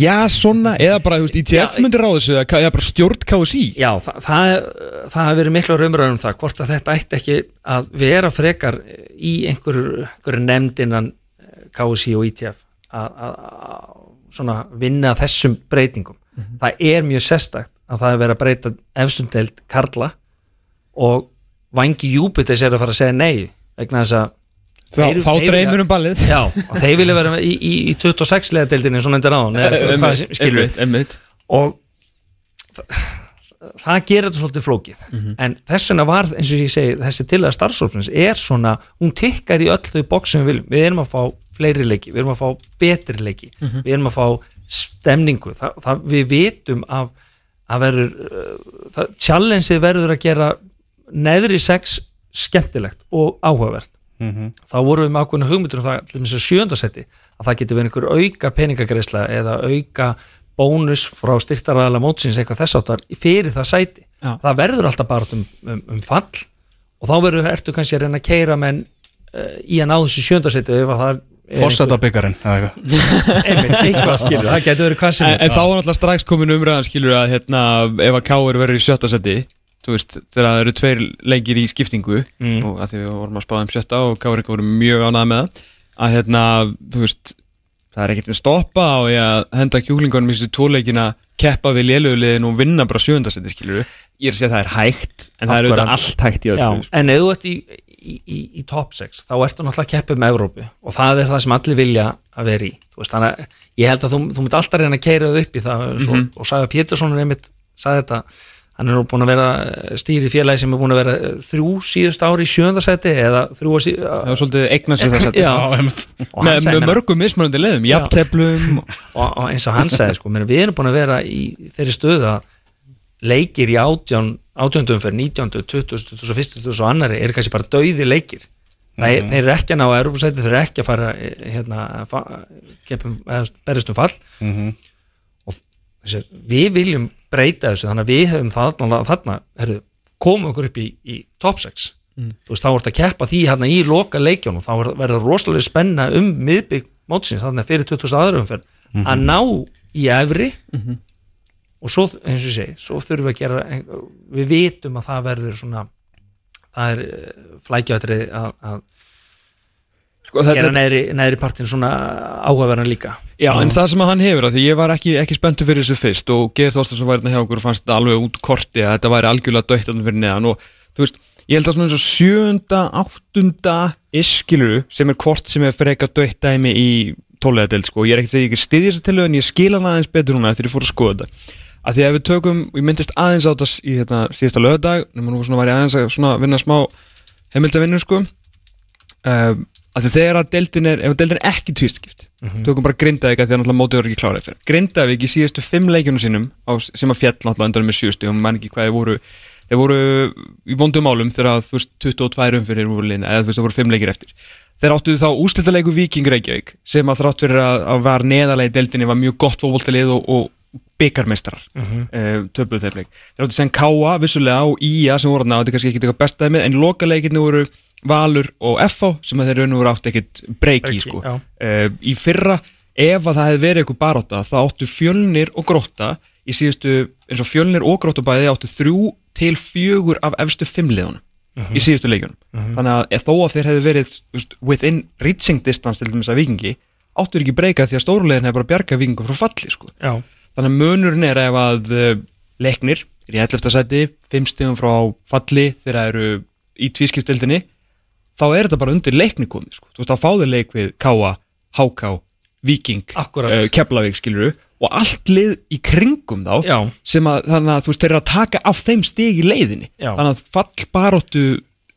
Speaker 2: Já, svona, eða bara, þú veist, ITF myndir á þessu eða bara stjórn KSI
Speaker 3: Já, það, það, það hefur verið miklu raumröðum um það hvort að þetta ætti ekki að vera frekar í einhverju, einhverju nefnd innan KSI og ITF að, að, að vinna að þessum breytingum. Það er mjög sérstakt að það er verið að breyta efstundeld Karla og vangi Júpiters er að fara að segja nei vegna þess að
Speaker 2: Þá,
Speaker 3: þeir-
Speaker 2: þá dreymur
Speaker 3: vilja-
Speaker 2: um ballið.
Speaker 3: Já, og þeir vilja vera í, í, í 26 lega deildinni svona endur
Speaker 2: einmitt
Speaker 3: og það, það gerir þetta svolítið flókið. En þess vegna var, eins og ég segi þessi til að starfsópsins er svona hún tikkar í öll þau box sem við viljum. Við erum að fá fleiri leiki, við erum að fá betri leiki, við erum að fá stemningu, það, það, við vitum af að verður uh, það, challenge verður að gera neðri sex skemmtilegt og áhugavert þá vorum við með ákveðna hugmyndur um það til þess að sjöndasetti að það geti verið einhver auka peningagreisla eða auka bónus frá styrtaræðala mótsins eitthvað þess áttar fyrir það sæti.
Speaker 2: Já.
Speaker 3: það verður alltaf bara um, um, um fall. Og þá verður ertu kannski að reyna að keira menn uh, í að ná þessu sjöndasetti ef að það er einmitt, eitthvað skilur, það getur verið hvað sem
Speaker 2: En,
Speaker 3: er.
Speaker 2: en þá var alltaf strax komin umræðan skilur að hérna, ef að Káur verður í sjötta seti þú veist, þegar það eru tveir leikir í skiptingu
Speaker 3: Mm.
Speaker 2: og að því við vorum að spáða um sjötta og Káur ekki voru mjög ánægð með það að hérna, þú veist það er ekkert sem stoppa á ég að henda kjúklingunum í þessu tóleikina keppa við lélugulegin og vinna bara sjönda seti skilur ég er að segja að það er hægt en það er auðvitað
Speaker 3: Akkurat.
Speaker 2: allt hægt í öllu sko.
Speaker 3: en ef þú ert í, í, í, í top 6 þá ertu náttúrulega að keppa um Evrópu og það er það sem allir vilja að vera í þú veist, þannig ég held að þú, þú myndi alltaf reyna að keira það upp í það svo,
Speaker 2: Mhm.
Speaker 3: og Sæða Pétursson er einmitt sagði þetta, hann er nú búin að vera stýri félagi sem er búin að vera eh, þrjú síðust ári í sjöndasæti eða þrjú að sí,
Speaker 2: það var svolítið eignast með
Speaker 3: meina-
Speaker 2: mörgum mismunandi leiðum,
Speaker 3: Já.
Speaker 2: jafnteflum og-
Speaker 3: og, eins og hann sagði sko, við erum búin að vera í þeirri stöðu að leikir í átján átjöndum fyrir 19, 20, 21, 20 og annari eru kannski bara dauði leikir. Það er, þeir eru ekki að ná að Europasæti þeir eru ekki að fara eh, hérna, fa berist um fall. Og þessi, við viljum breyta þessu þannig að við höfum þarna, þarna herru, komum okkur upp í, í top 6 þú veist, þá voru að keppa því hérna í loka leikjónum, þá verður- rosalega spenna um miðbygg mótsins, þannig að fyrir 2000 aðra umferð, að ná í efri og svo, eins og ég segi, svo þurfum við að gera við vitum að það verður svona það er flækjátrið að, að
Speaker 2: sko,
Speaker 3: gera neðri, neðri partin svona áhugaverðan líka.
Speaker 2: Já, en það sem að hann hefur, af því ég var ekki, ekki spenntu fyrir þessu fyrst og Geir Þorstarsson var hérna hjá okkur og fannst þetta alveg út korti að þetta væri algjörlega döitt þarna fyrir neðan og þú veist, ég held að svona eins og sjönda, áttunda iskiluru sem er hvort sem er freka döitt dæmi í tóleðadeld sko, ég er ekkert að segja ekki stiði þessi tilhau en ég skil hann aðeins betur núna eftir ég fór að skoða þetta. Að því að við tökum, ég myndist aðeins á þetta í hérna, síðasta lögadag, nema nú var ég aðeins að vinna smá heimildavinnu sko. Að því þegar að deildin er, ef deildin er ekki tvistskipt tökum bara Grindavík að því að náttúrulega mótið voru ekki kláraði fyrir Grindavík í síðustu fimm leikjunum sínum á, sem að fjall náttúrulega endanum með sjöstu og mann ekki hvað þeir voru þeir voru í vondum málum þegar að, þú veist 22 umfyrir voru lína eða þú veist það voru fimm leikir eftir. Þeir áttu þá úslitalegu Viking Reykjavík sem að þrátt fyrir að, að var neðalegi deildinni var mjög gott fótboltalið og, og byggarmestrar mm -hmm. töfluð þeir leik. Þeir áttu sem Káa vissulega og Ía sem voru þarna og þetta er kannski ekki eitthvað besta með en lokaleikinni voru Valur og FH sem að þeir raun og voru átt ekkit breyki
Speaker 3: Breyki,
Speaker 2: sko. uh, í fyrra ef að það hefði verið eitthvað baróta þá áttu fjölnir og grótta í síðustu, eins og fjölnir og grótta bæði áttu þrjú til fjögur af efstu fimmliðunum í síðustu leikjunum þannig að þó að þeir hefði verið veist, within reaching distance til dæmis að vikingi áttu ekki breyka því að stórulegin hefði bara bjargað vikingum frá falli sko.
Speaker 3: já,
Speaker 2: þannig að munurinn er ef að uh, leiknir er í 11. sæti, 5 stegum frá falli þegar þeir eru í tvískiptildinni þá er þetta bara undir leikni komið sko. þú veist, þá fáður leik við Káa, Háká Viking, uh, Keflavík skiluru og allt lið í kringum þá
Speaker 3: Já.
Speaker 2: sem að þannig að þú veist, þeir eru að taka af þeim stig í leiðinni
Speaker 3: Já.
Speaker 2: þannig að fallbaróttu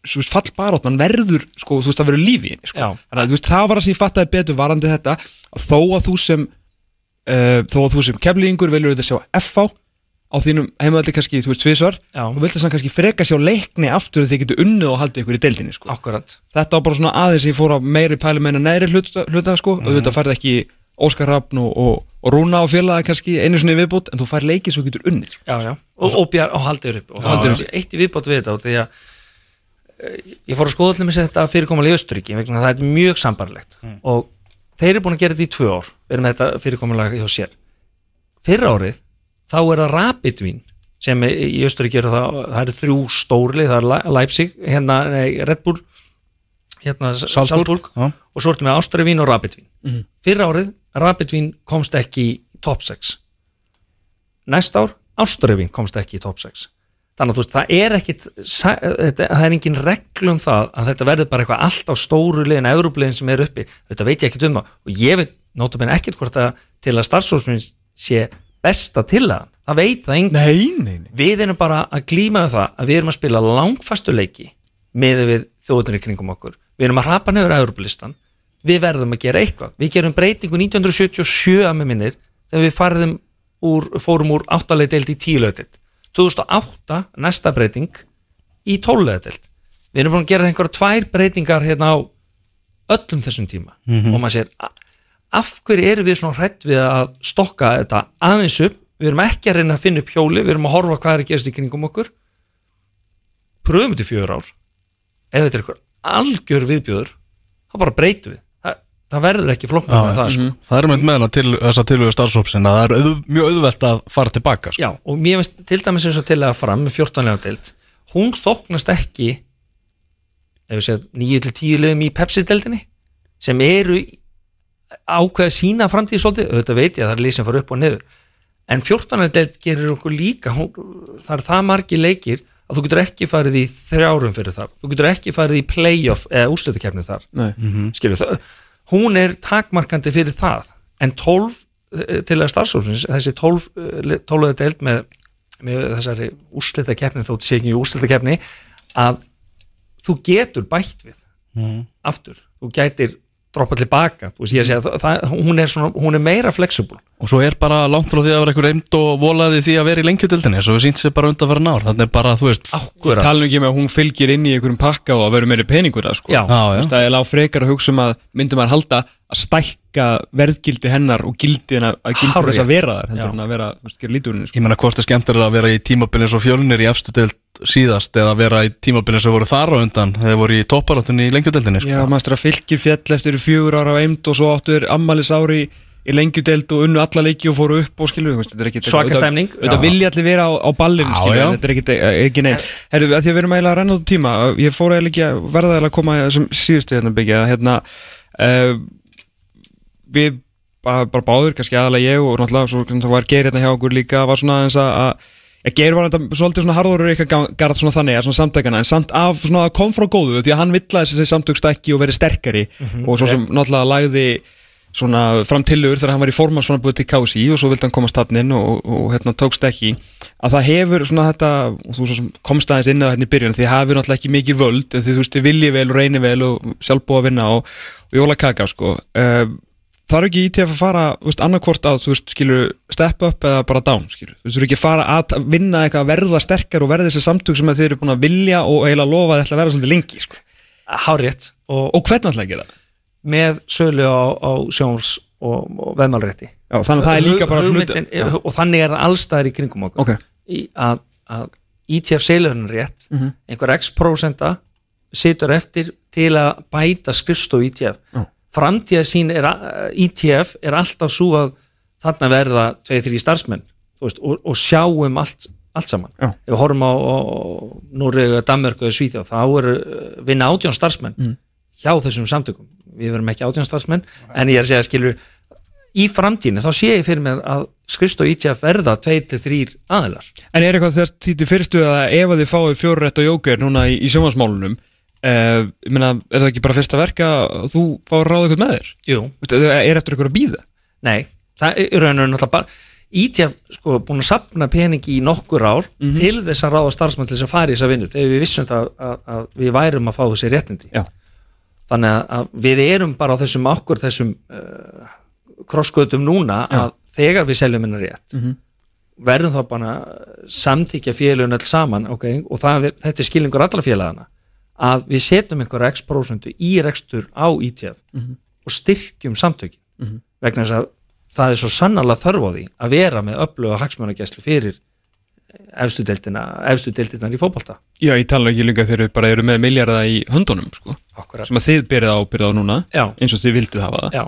Speaker 2: fallbaróttan verður sko, þú veist, það verður lífi í henni sko. Þannig að þú veist, það var að ég fattaði betur varandi þetta að þó að þú sem uh, þó að þú sem keflingur viljur þetta sjá FH á þínum heimaðalli kannski, þú veist, tvisvar
Speaker 3: Já.
Speaker 2: þú vilt þess að kannski freka sjá leikni aftur að þið getur unnið og haldið ykkur í deildinni sko.
Speaker 3: akkurat
Speaker 2: þetta var bara svona aðeins ég fór á meiri pæli meina neðri hluta, hluta sko,
Speaker 3: Mhm.
Speaker 2: og þetta færði ekki Óskar Rafn og, og, og Rúna á félagi kannski einu sinni í viðbútt en þú fær leikið svo getur unnið sko.
Speaker 3: já, já. og, og, bjar, og haldur upp og haldur upp eitt í viðbátt við þetta og því að eh, ég fór að skoða allir með þetta fyrirkomulega í Östuríki vegna að það er mjög sambarlegt og þeir eru búin að gera þetta í tvö ár með þetta fyrirkomulega hjá sér fyrra árið, þá er það Rapidvín sem í Östuríki eru það, það eru þrjú stórli, það er Le- Leipzig hérna, nei, Red Bull hérna,
Speaker 1: Salzburg,
Speaker 3: Salzburg og svo ertu með Ástrivín og Rapidvín fyrra árið, Rapidvín komst ekki í top 6 næst ár, Ástrivín komst ekki í top 6 þannig að þú veist, það er þetta, það er engin regl um það að þetta verður bara eitthvað allt á stóru liðin Evrópuliðin sem er uppi, þetta veit ég ekkit um og ég veit notabene ekkit hvort að til að starfsósminn sé besta til það, það veit það engin
Speaker 2: Nei, nei, nei.
Speaker 3: Við erum bara að glíma við það að við erum að spila langfastu leiki með við þjóðunir kringum okkur. Við erum að hrapa nefur Európlistan við verðum að gera eitthvað. Við gerum breytingu 1977 að með minnir þegar við farðum úr, fórum úr áttalega deild í tíulega deild. 2008 næsta breyting í tólulega deild. Við erum búin að gera einhverja tvær breytingar hérna á öllum þessum tíma. Og maður sér af hverju erum við svona hrætt við að stokka þetta aðeins upp? Við erum ekki að reyna að finna upp hjóli við erum að horfa hvað er að gerast í kringum okkur. Pröfum þetta í fjör ár. Ef þetta er eitthvað algjör viðbjöður þá bara breytum við. Það, það verður ekki flokknar með það sko.
Speaker 1: Það er með meðan til þessa tilvöðu starfsópsin að það er auð, mjög auðvelt að fara tilbaka sko.
Speaker 3: Já, og mér finnst til dæmis eins og til að fram með 14 lega deild hún þóknast ekki ef við séð 9-10 liðum í Pepsi-deildinni sem eru ákveða sína framtíð svolítið, auðvitað veit ég að það er lið sem fara upp og niður. En 14 lega deild gerir okkur líka hún, það er það margi leikir að þú getur ekki farið í þrjárum fyrir það. Þú getur ekki farið í playoff eða úrslutakefni þar.
Speaker 2: Nei.
Speaker 3: skilur það, hún er takmarkandi fyrir það, en 12 eh, til að starfsófnins, þessi 12 eh, 12 deild með, með þessari úrslitakefni, þótt sé ekki í úrslitakefni, að þú getur bætt við aftur, þú gætir droppa tilbaka, þú veist ég að segja það, það, hún, er svona, hún er meira flexible.
Speaker 1: Og svo er bara langt frá því að vera eitthvað reynd og volaði því að vera í lengjutildinni Svo við sínt sér bara undan fyrir nár Þannig er bara, þú veist
Speaker 2: Talum ekki með að hún fylgir inn í einhverjum pakka og að vera meiri peningur það sko.
Speaker 3: Já.
Speaker 1: Já, já.
Speaker 2: Það er lág frekar að hugsa um að myndum maður halda að stækka verðgildi hennar og gildi hennar að gildi þess að vera þar en að vera, þú veist, gera lítur henni sko.
Speaker 1: Ég meina hvort er skemmtilega að vera í tímabilin svo fjölunir í efstu deild síðast Eða vera í tímabilin sem voru þar á undan Þegar voru í topparáttunni í lengjutildinni sko.
Speaker 2: Já, maður að fylgir fjall eftir fjögur ára á eind og svo áttu er ammælis ári í lengjudeld og unnu alla leiki og fóru upp og skilur við, þetta er ekki
Speaker 3: Svaka stemning.
Speaker 2: Þetta vilja allir vera á, á ballinu
Speaker 1: Já,
Speaker 2: skilur
Speaker 1: já.
Speaker 2: við, þetta er ekki, ekki neinn Herru, því að við erum eiginlega að renna út tíma ég fór eiginlega ekki að verða eiginlega að koma þessum síðustu hérna byggja hérna uh, við bara, báður, kannski aðalega ég og náttúrulega svo var Geir hérna hjá okkur líka var svona aðeins að, að að Geir var þetta svolítið svona harður eitthvað garð svona þannig að svona samtækana en samt af svona að kom frá góðu því að hann vill að þessi samtök stækki og veri sterkari og svo sem náttúrulega lagði svona fram tillögur þegar hann var í formans svona búið til KSI og svo vildi hann komast þarna inn og, og, og hérna tókst ekki. Að það hefur svona þetta og þú svo sem komst aðeins inn á hérna í byrjun því hafið náttúrulega ekki mikið völd því þú veist þið viljið vel og reynið vel og sjálf búið að vinna og, og jóla kaka sko. Uh, er ekki ITF að fara annarkvort að veist skilur step up eða bara down skilur þú eru ekki að fara að vinna eitthvað að verða sterkar og verða þessi samtök sem þið eru búin að vilja og eiginlega lofa að þetta verða svolítið lengi sko.
Speaker 3: hárétt og,
Speaker 2: og hvernig ætla að gera það?
Speaker 3: með sölu á, á sjóns og, og veðmálrétti
Speaker 2: Já, þannig að það er líka bara hluti
Speaker 3: Hugmyndin- og þannig er það allstæðir í kringum okkur
Speaker 2: Ok.
Speaker 3: í, að, að ETF seilurinn rétt
Speaker 2: Mhm.
Speaker 3: einhver x prósenta situr eftir til að bæta skrifstof ETF
Speaker 2: Já.
Speaker 3: Framtíða sín er að- ETF er alltaf svo að þarna verða 2-3 starfsmenn veist, og, og sjáum allt, allt saman
Speaker 2: Já.
Speaker 3: ef við horfum á, á Núregu, Danmörku eða Svíþjóð þá eru uh, vinna átjón starfsmenn
Speaker 2: Mm.
Speaker 3: hjá þessum samtökum við verum ekki átjón starfsmenn en ég er að segja skilur í framtíðinu þá sé ég fyrir mér að skrifstof ITF verða 2-3 aðilar
Speaker 2: En er eitthvað þess títi fyrstu að ef að þið fáið fjórurætt á jóker núna í, í sjónvarsmálunum uh, meina, er það ekki bara fyrsta verka að þú fáið ráða eitthvað með þér?
Speaker 3: Jú,
Speaker 2: Vistu, er eftir eitthvað að býða?
Speaker 3: nei, það er raun og náttúrulega bara ITF sko búin að sapna peningi í nokkur ár til þess að ráða starfsmann til þess að fara í þessa vinnu þegar við vissum það að, að, að við værum að fá þessi réttindi.
Speaker 2: Já.
Speaker 3: þannig að, að við erum bara á þessum okkur þessum uh, krossgötum núna að þegar við seljum hennar rétt verðum þá bara að samþykja félagin öll saman okay, og það er, þetta er skilningur allra félagana að við setjum einhverja x prósentu í rekstur á ITF og styrkjum samtökin. Vegna þess að það er svo sannarlega þörf á því að vera með öfluga hagsmönagæslu fyrir efstu deildina, efstu deildinar í fótbolta.
Speaker 2: Já, ég tala ekki líka þegar þið bara eru með miljarda í höndunum sko,
Speaker 3: Akkurat.
Speaker 2: sem að þið byrðið ábyrðið á núna
Speaker 3: Já.
Speaker 2: eins og þið vildið hafa það.
Speaker 3: Já,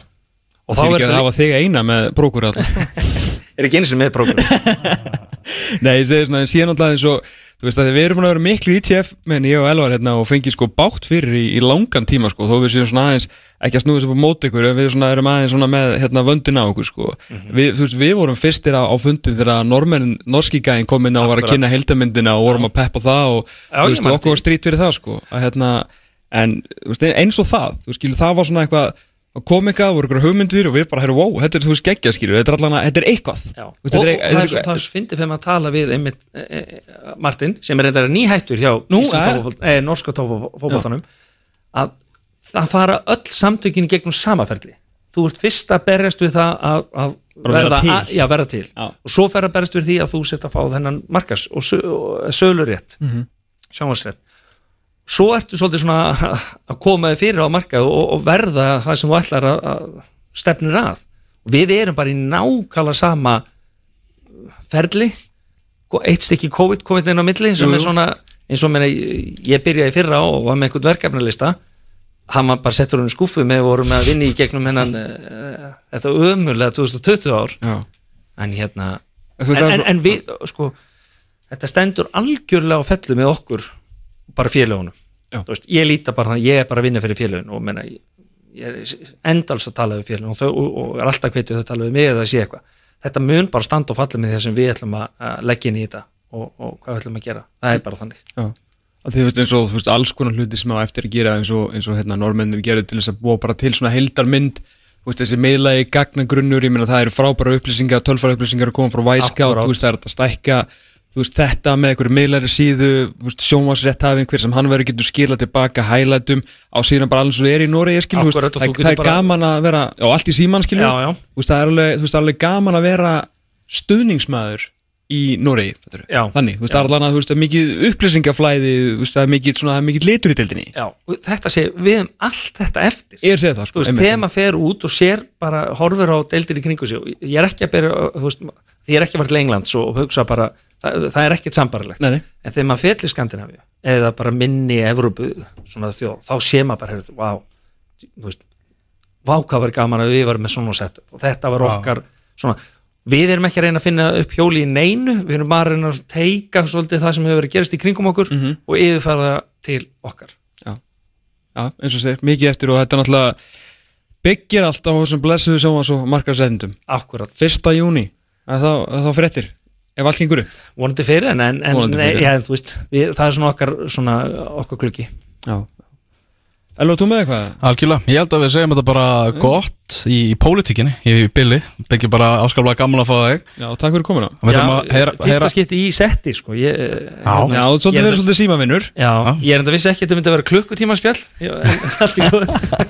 Speaker 3: og þá
Speaker 2: er ekki að hafa þig eina með prókur
Speaker 3: er ekki eins og með prógram
Speaker 2: Nei, ég segi svona, en síðan alltaf eins og Þú veist að við erum að vera miklu ITF menn ég og Elvar hérna og fengið sko bátt fyrir í, í langan tíma sko þó við séum svona aðeins ekki að snúða sér på mót ykkur við svona erum aðeins svona með hérna vöndin á okkur sko. Við, þú veist, við vorum fyrstir á, á fundin þegar normenn, norski gæðin kom inn á og var að kynna heldamyndina og vorum að peppa það og
Speaker 3: Já,
Speaker 2: þú veist, okkur var strít fyrir það sko að hérna, en veist, eins og það þú skilur, það var svona eitthvað að koma eitthvað, voru eitthvað hugmyndir og við bara, herru, wow, þetta er, þú veist, geggja, skilur, þetta er allan að, þetta er eitthvað.
Speaker 3: Já, og,
Speaker 2: þetta
Speaker 3: það er
Speaker 2: þetta
Speaker 3: svo, það er svo fyndið fyrir maður að tala við einmitt, e, e, Martin, sem er reyndar nýhættur hjá
Speaker 2: Nú,
Speaker 3: fótbolt- eh, norska fótboltanum að það fara öll samtökin gegnum samaferli þú ert fyrst að berjast við það að, að verða,
Speaker 2: til.
Speaker 3: að, já, verða til. Og svo fer að berjast við því að þú set að fá þennan markas og, sö, og sölurétt
Speaker 2: Mhm.
Speaker 3: sjónvarsrétt svo ertu svolítið svona að koma þig fyrir á markað og, og verða það sem þú ætlar að, að stefnir að. Við erum bara í nákvæmlega sama ferli. Eitt stykki COVID komið inn á milli sem
Speaker 2: Jú,
Speaker 3: er svona eins og meina, ég byrjaði fyrra og var með einhvern verkefnalista. Hann var bara settur hún í skúfu með og vorum að vinna í gegnum hennan uh, þetta ömurlega 2020 ár.
Speaker 2: Já.
Speaker 3: en hérna en, en, en við, sko þetta stendur algjörlega á fellu með okkur bara félagunum veist, ég líta bara þannig, ég er bara að vinna fyrir félagun og menna, ég, er endals að tala við félagun og, þau- og, og er alltaf hvetið að tala við mig eða að sé eitthvað. Þetta mun bara standa og falla með því sem við ætlum að, leggja inn í þetta og, og hvað við ætlum að gera, það er bara þannig.
Speaker 2: Já. Að Þið veist eins og veist, alls konar hluti sem á eftir að gera eins og, eins og hérna, normennir gerðu til þess að búa bara til svona heildarmynd. Þú veist, þessi meðlagi gagnagrunnur ég meina það eru frábæra upplýsingar, tölfara upplýsingar að koma frá Væskátt, það er að stækka veist þetta með einhverju meðlæri síðu sjónvarsrétthafin hver sem hann verður getur skila tilbaka hælætum á síðan bara alls og er í Noregi skil, þú veist, það, það er
Speaker 3: bara-
Speaker 2: gaman að vera já, allt í síman skilur.
Speaker 3: Já, já.
Speaker 2: Veist, það er alveg, alveg gaman að vera stuðningsmaður í Noregi þannig, það er alveg að mikið upplýsingaflæði það er mikið, svona, það er mikið litur í deildinni.
Speaker 3: Já, þetta sé, við hefum allt þetta eftir.
Speaker 2: Ég er segja það,
Speaker 3: þú
Speaker 2: sko
Speaker 3: þegar maður fer út og sér bara horfir á í kringu sig. Ég er ekki að byrja, þú veist, ég er ekki að það, það er ekkert sambarlegt en þegar maður fer til Skandinavíu eða bara minni Evrópu, þjóð þá sé maður bara, heyrðu, vá þú veist, vá hvað var gaman að við varum með svona sett og þetta var okkar svona, við erum ekki að reyna að finna upp hjóli í neinu, við erum bara að reyna að teika svolítið það sem hefur verið að gerast í kringum okkur
Speaker 2: Mhm.
Speaker 3: og yfirfæra til okkar.
Speaker 2: Já. já, eins og segir, mikið eftir og þetta náttúrulega byggir allt á þessum blessuðu sjómas og markarsendum
Speaker 3: akkurat,
Speaker 2: fyrsta júni, þá, fréttir ef allt gengur upp?
Speaker 3: Vonandi fyrir en, en, en
Speaker 2: fyrir.
Speaker 3: þú veist, við, það er svona okkar svona okkar klukki
Speaker 2: já. Elva, þú með eitthvað?
Speaker 1: Algjörlega, ég held að við segjum þetta bara gott í, í pólitíkinni, í Billy Byggir bara áskaplega gaman að fá þig.
Speaker 2: Já, takk fyrir komuna.
Speaker 3: Já,
Speaker 1: heyra,
Speaker 3: fyrsta skipti í setti sko, ég,
Speaker 1: Já.
Speaker 2: Já, þú svolítið
Speaker 3: Ég er-
Speaker 2: verið svolítið símavinnur
Speaker 3: já, ég er enda vissi ekki að þetta myndi að vera klukkutíma spjall allt í góð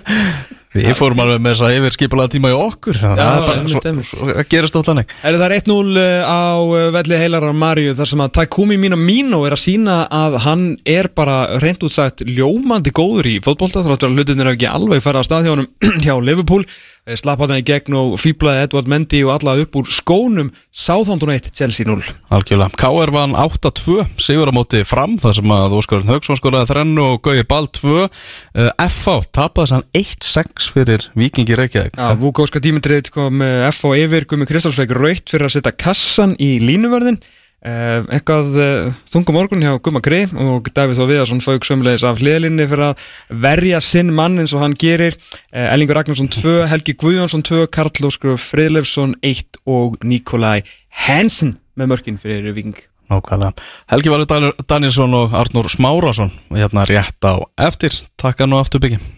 Speaker 1: Við fórum alveg með þess að yfir skipulega tíma í okkur. Það
Speaker 2: Já,
Speaker 1: er bara, það gerist ótt þannig.
Speaker 2: Er það er 1-0 á uh, velli heilarar Maríu þar sem að Takumi Mina Mino er að sína að hann er bara reynd út sagt ljómandi góður í fótbolta þráttur að hlutinir hafa ekki alveg fara á stað hjá Liverpool. Eh, slapp hann í gegn og fýblaði Edvard Mendy og alla upp úr skónum Southampton 1, Chelsea 0
Speaker 1: Algjörlega, K.R. vann 8-2 Sigur á móti fram þar sem að Óskarinn Haugsson skoraði þrennu og Gauði Ball 2 uh, F.A. tapaði sann 1-6 fyrir Víkingi Reykjavík
Speaker 2: Já, Vúkóska Dímindrið kom uh, F á yfir Gumi Kristálsveik raut fyrir að setja kassan í línuvörðin uh, eitthvað uh, þungum morgun hjá Guma Gri og Davíð Þó Viðarsson fauk sömulegis af hliðlinni fyrir að verja sinn mann eins og hann gerir uh, Ellingur Ragnarsson 2, Helgi Guðjónsson 2 Karl Óskur Friðleifsson 1 og Nikolai Hansen með mörkin fyrir Viking
Speaker 1: Nákvæmlega. Helgi Valur Danielsson og Arnur Smárasson hérna rétt á eftir. Takk að nú aftur byggjum.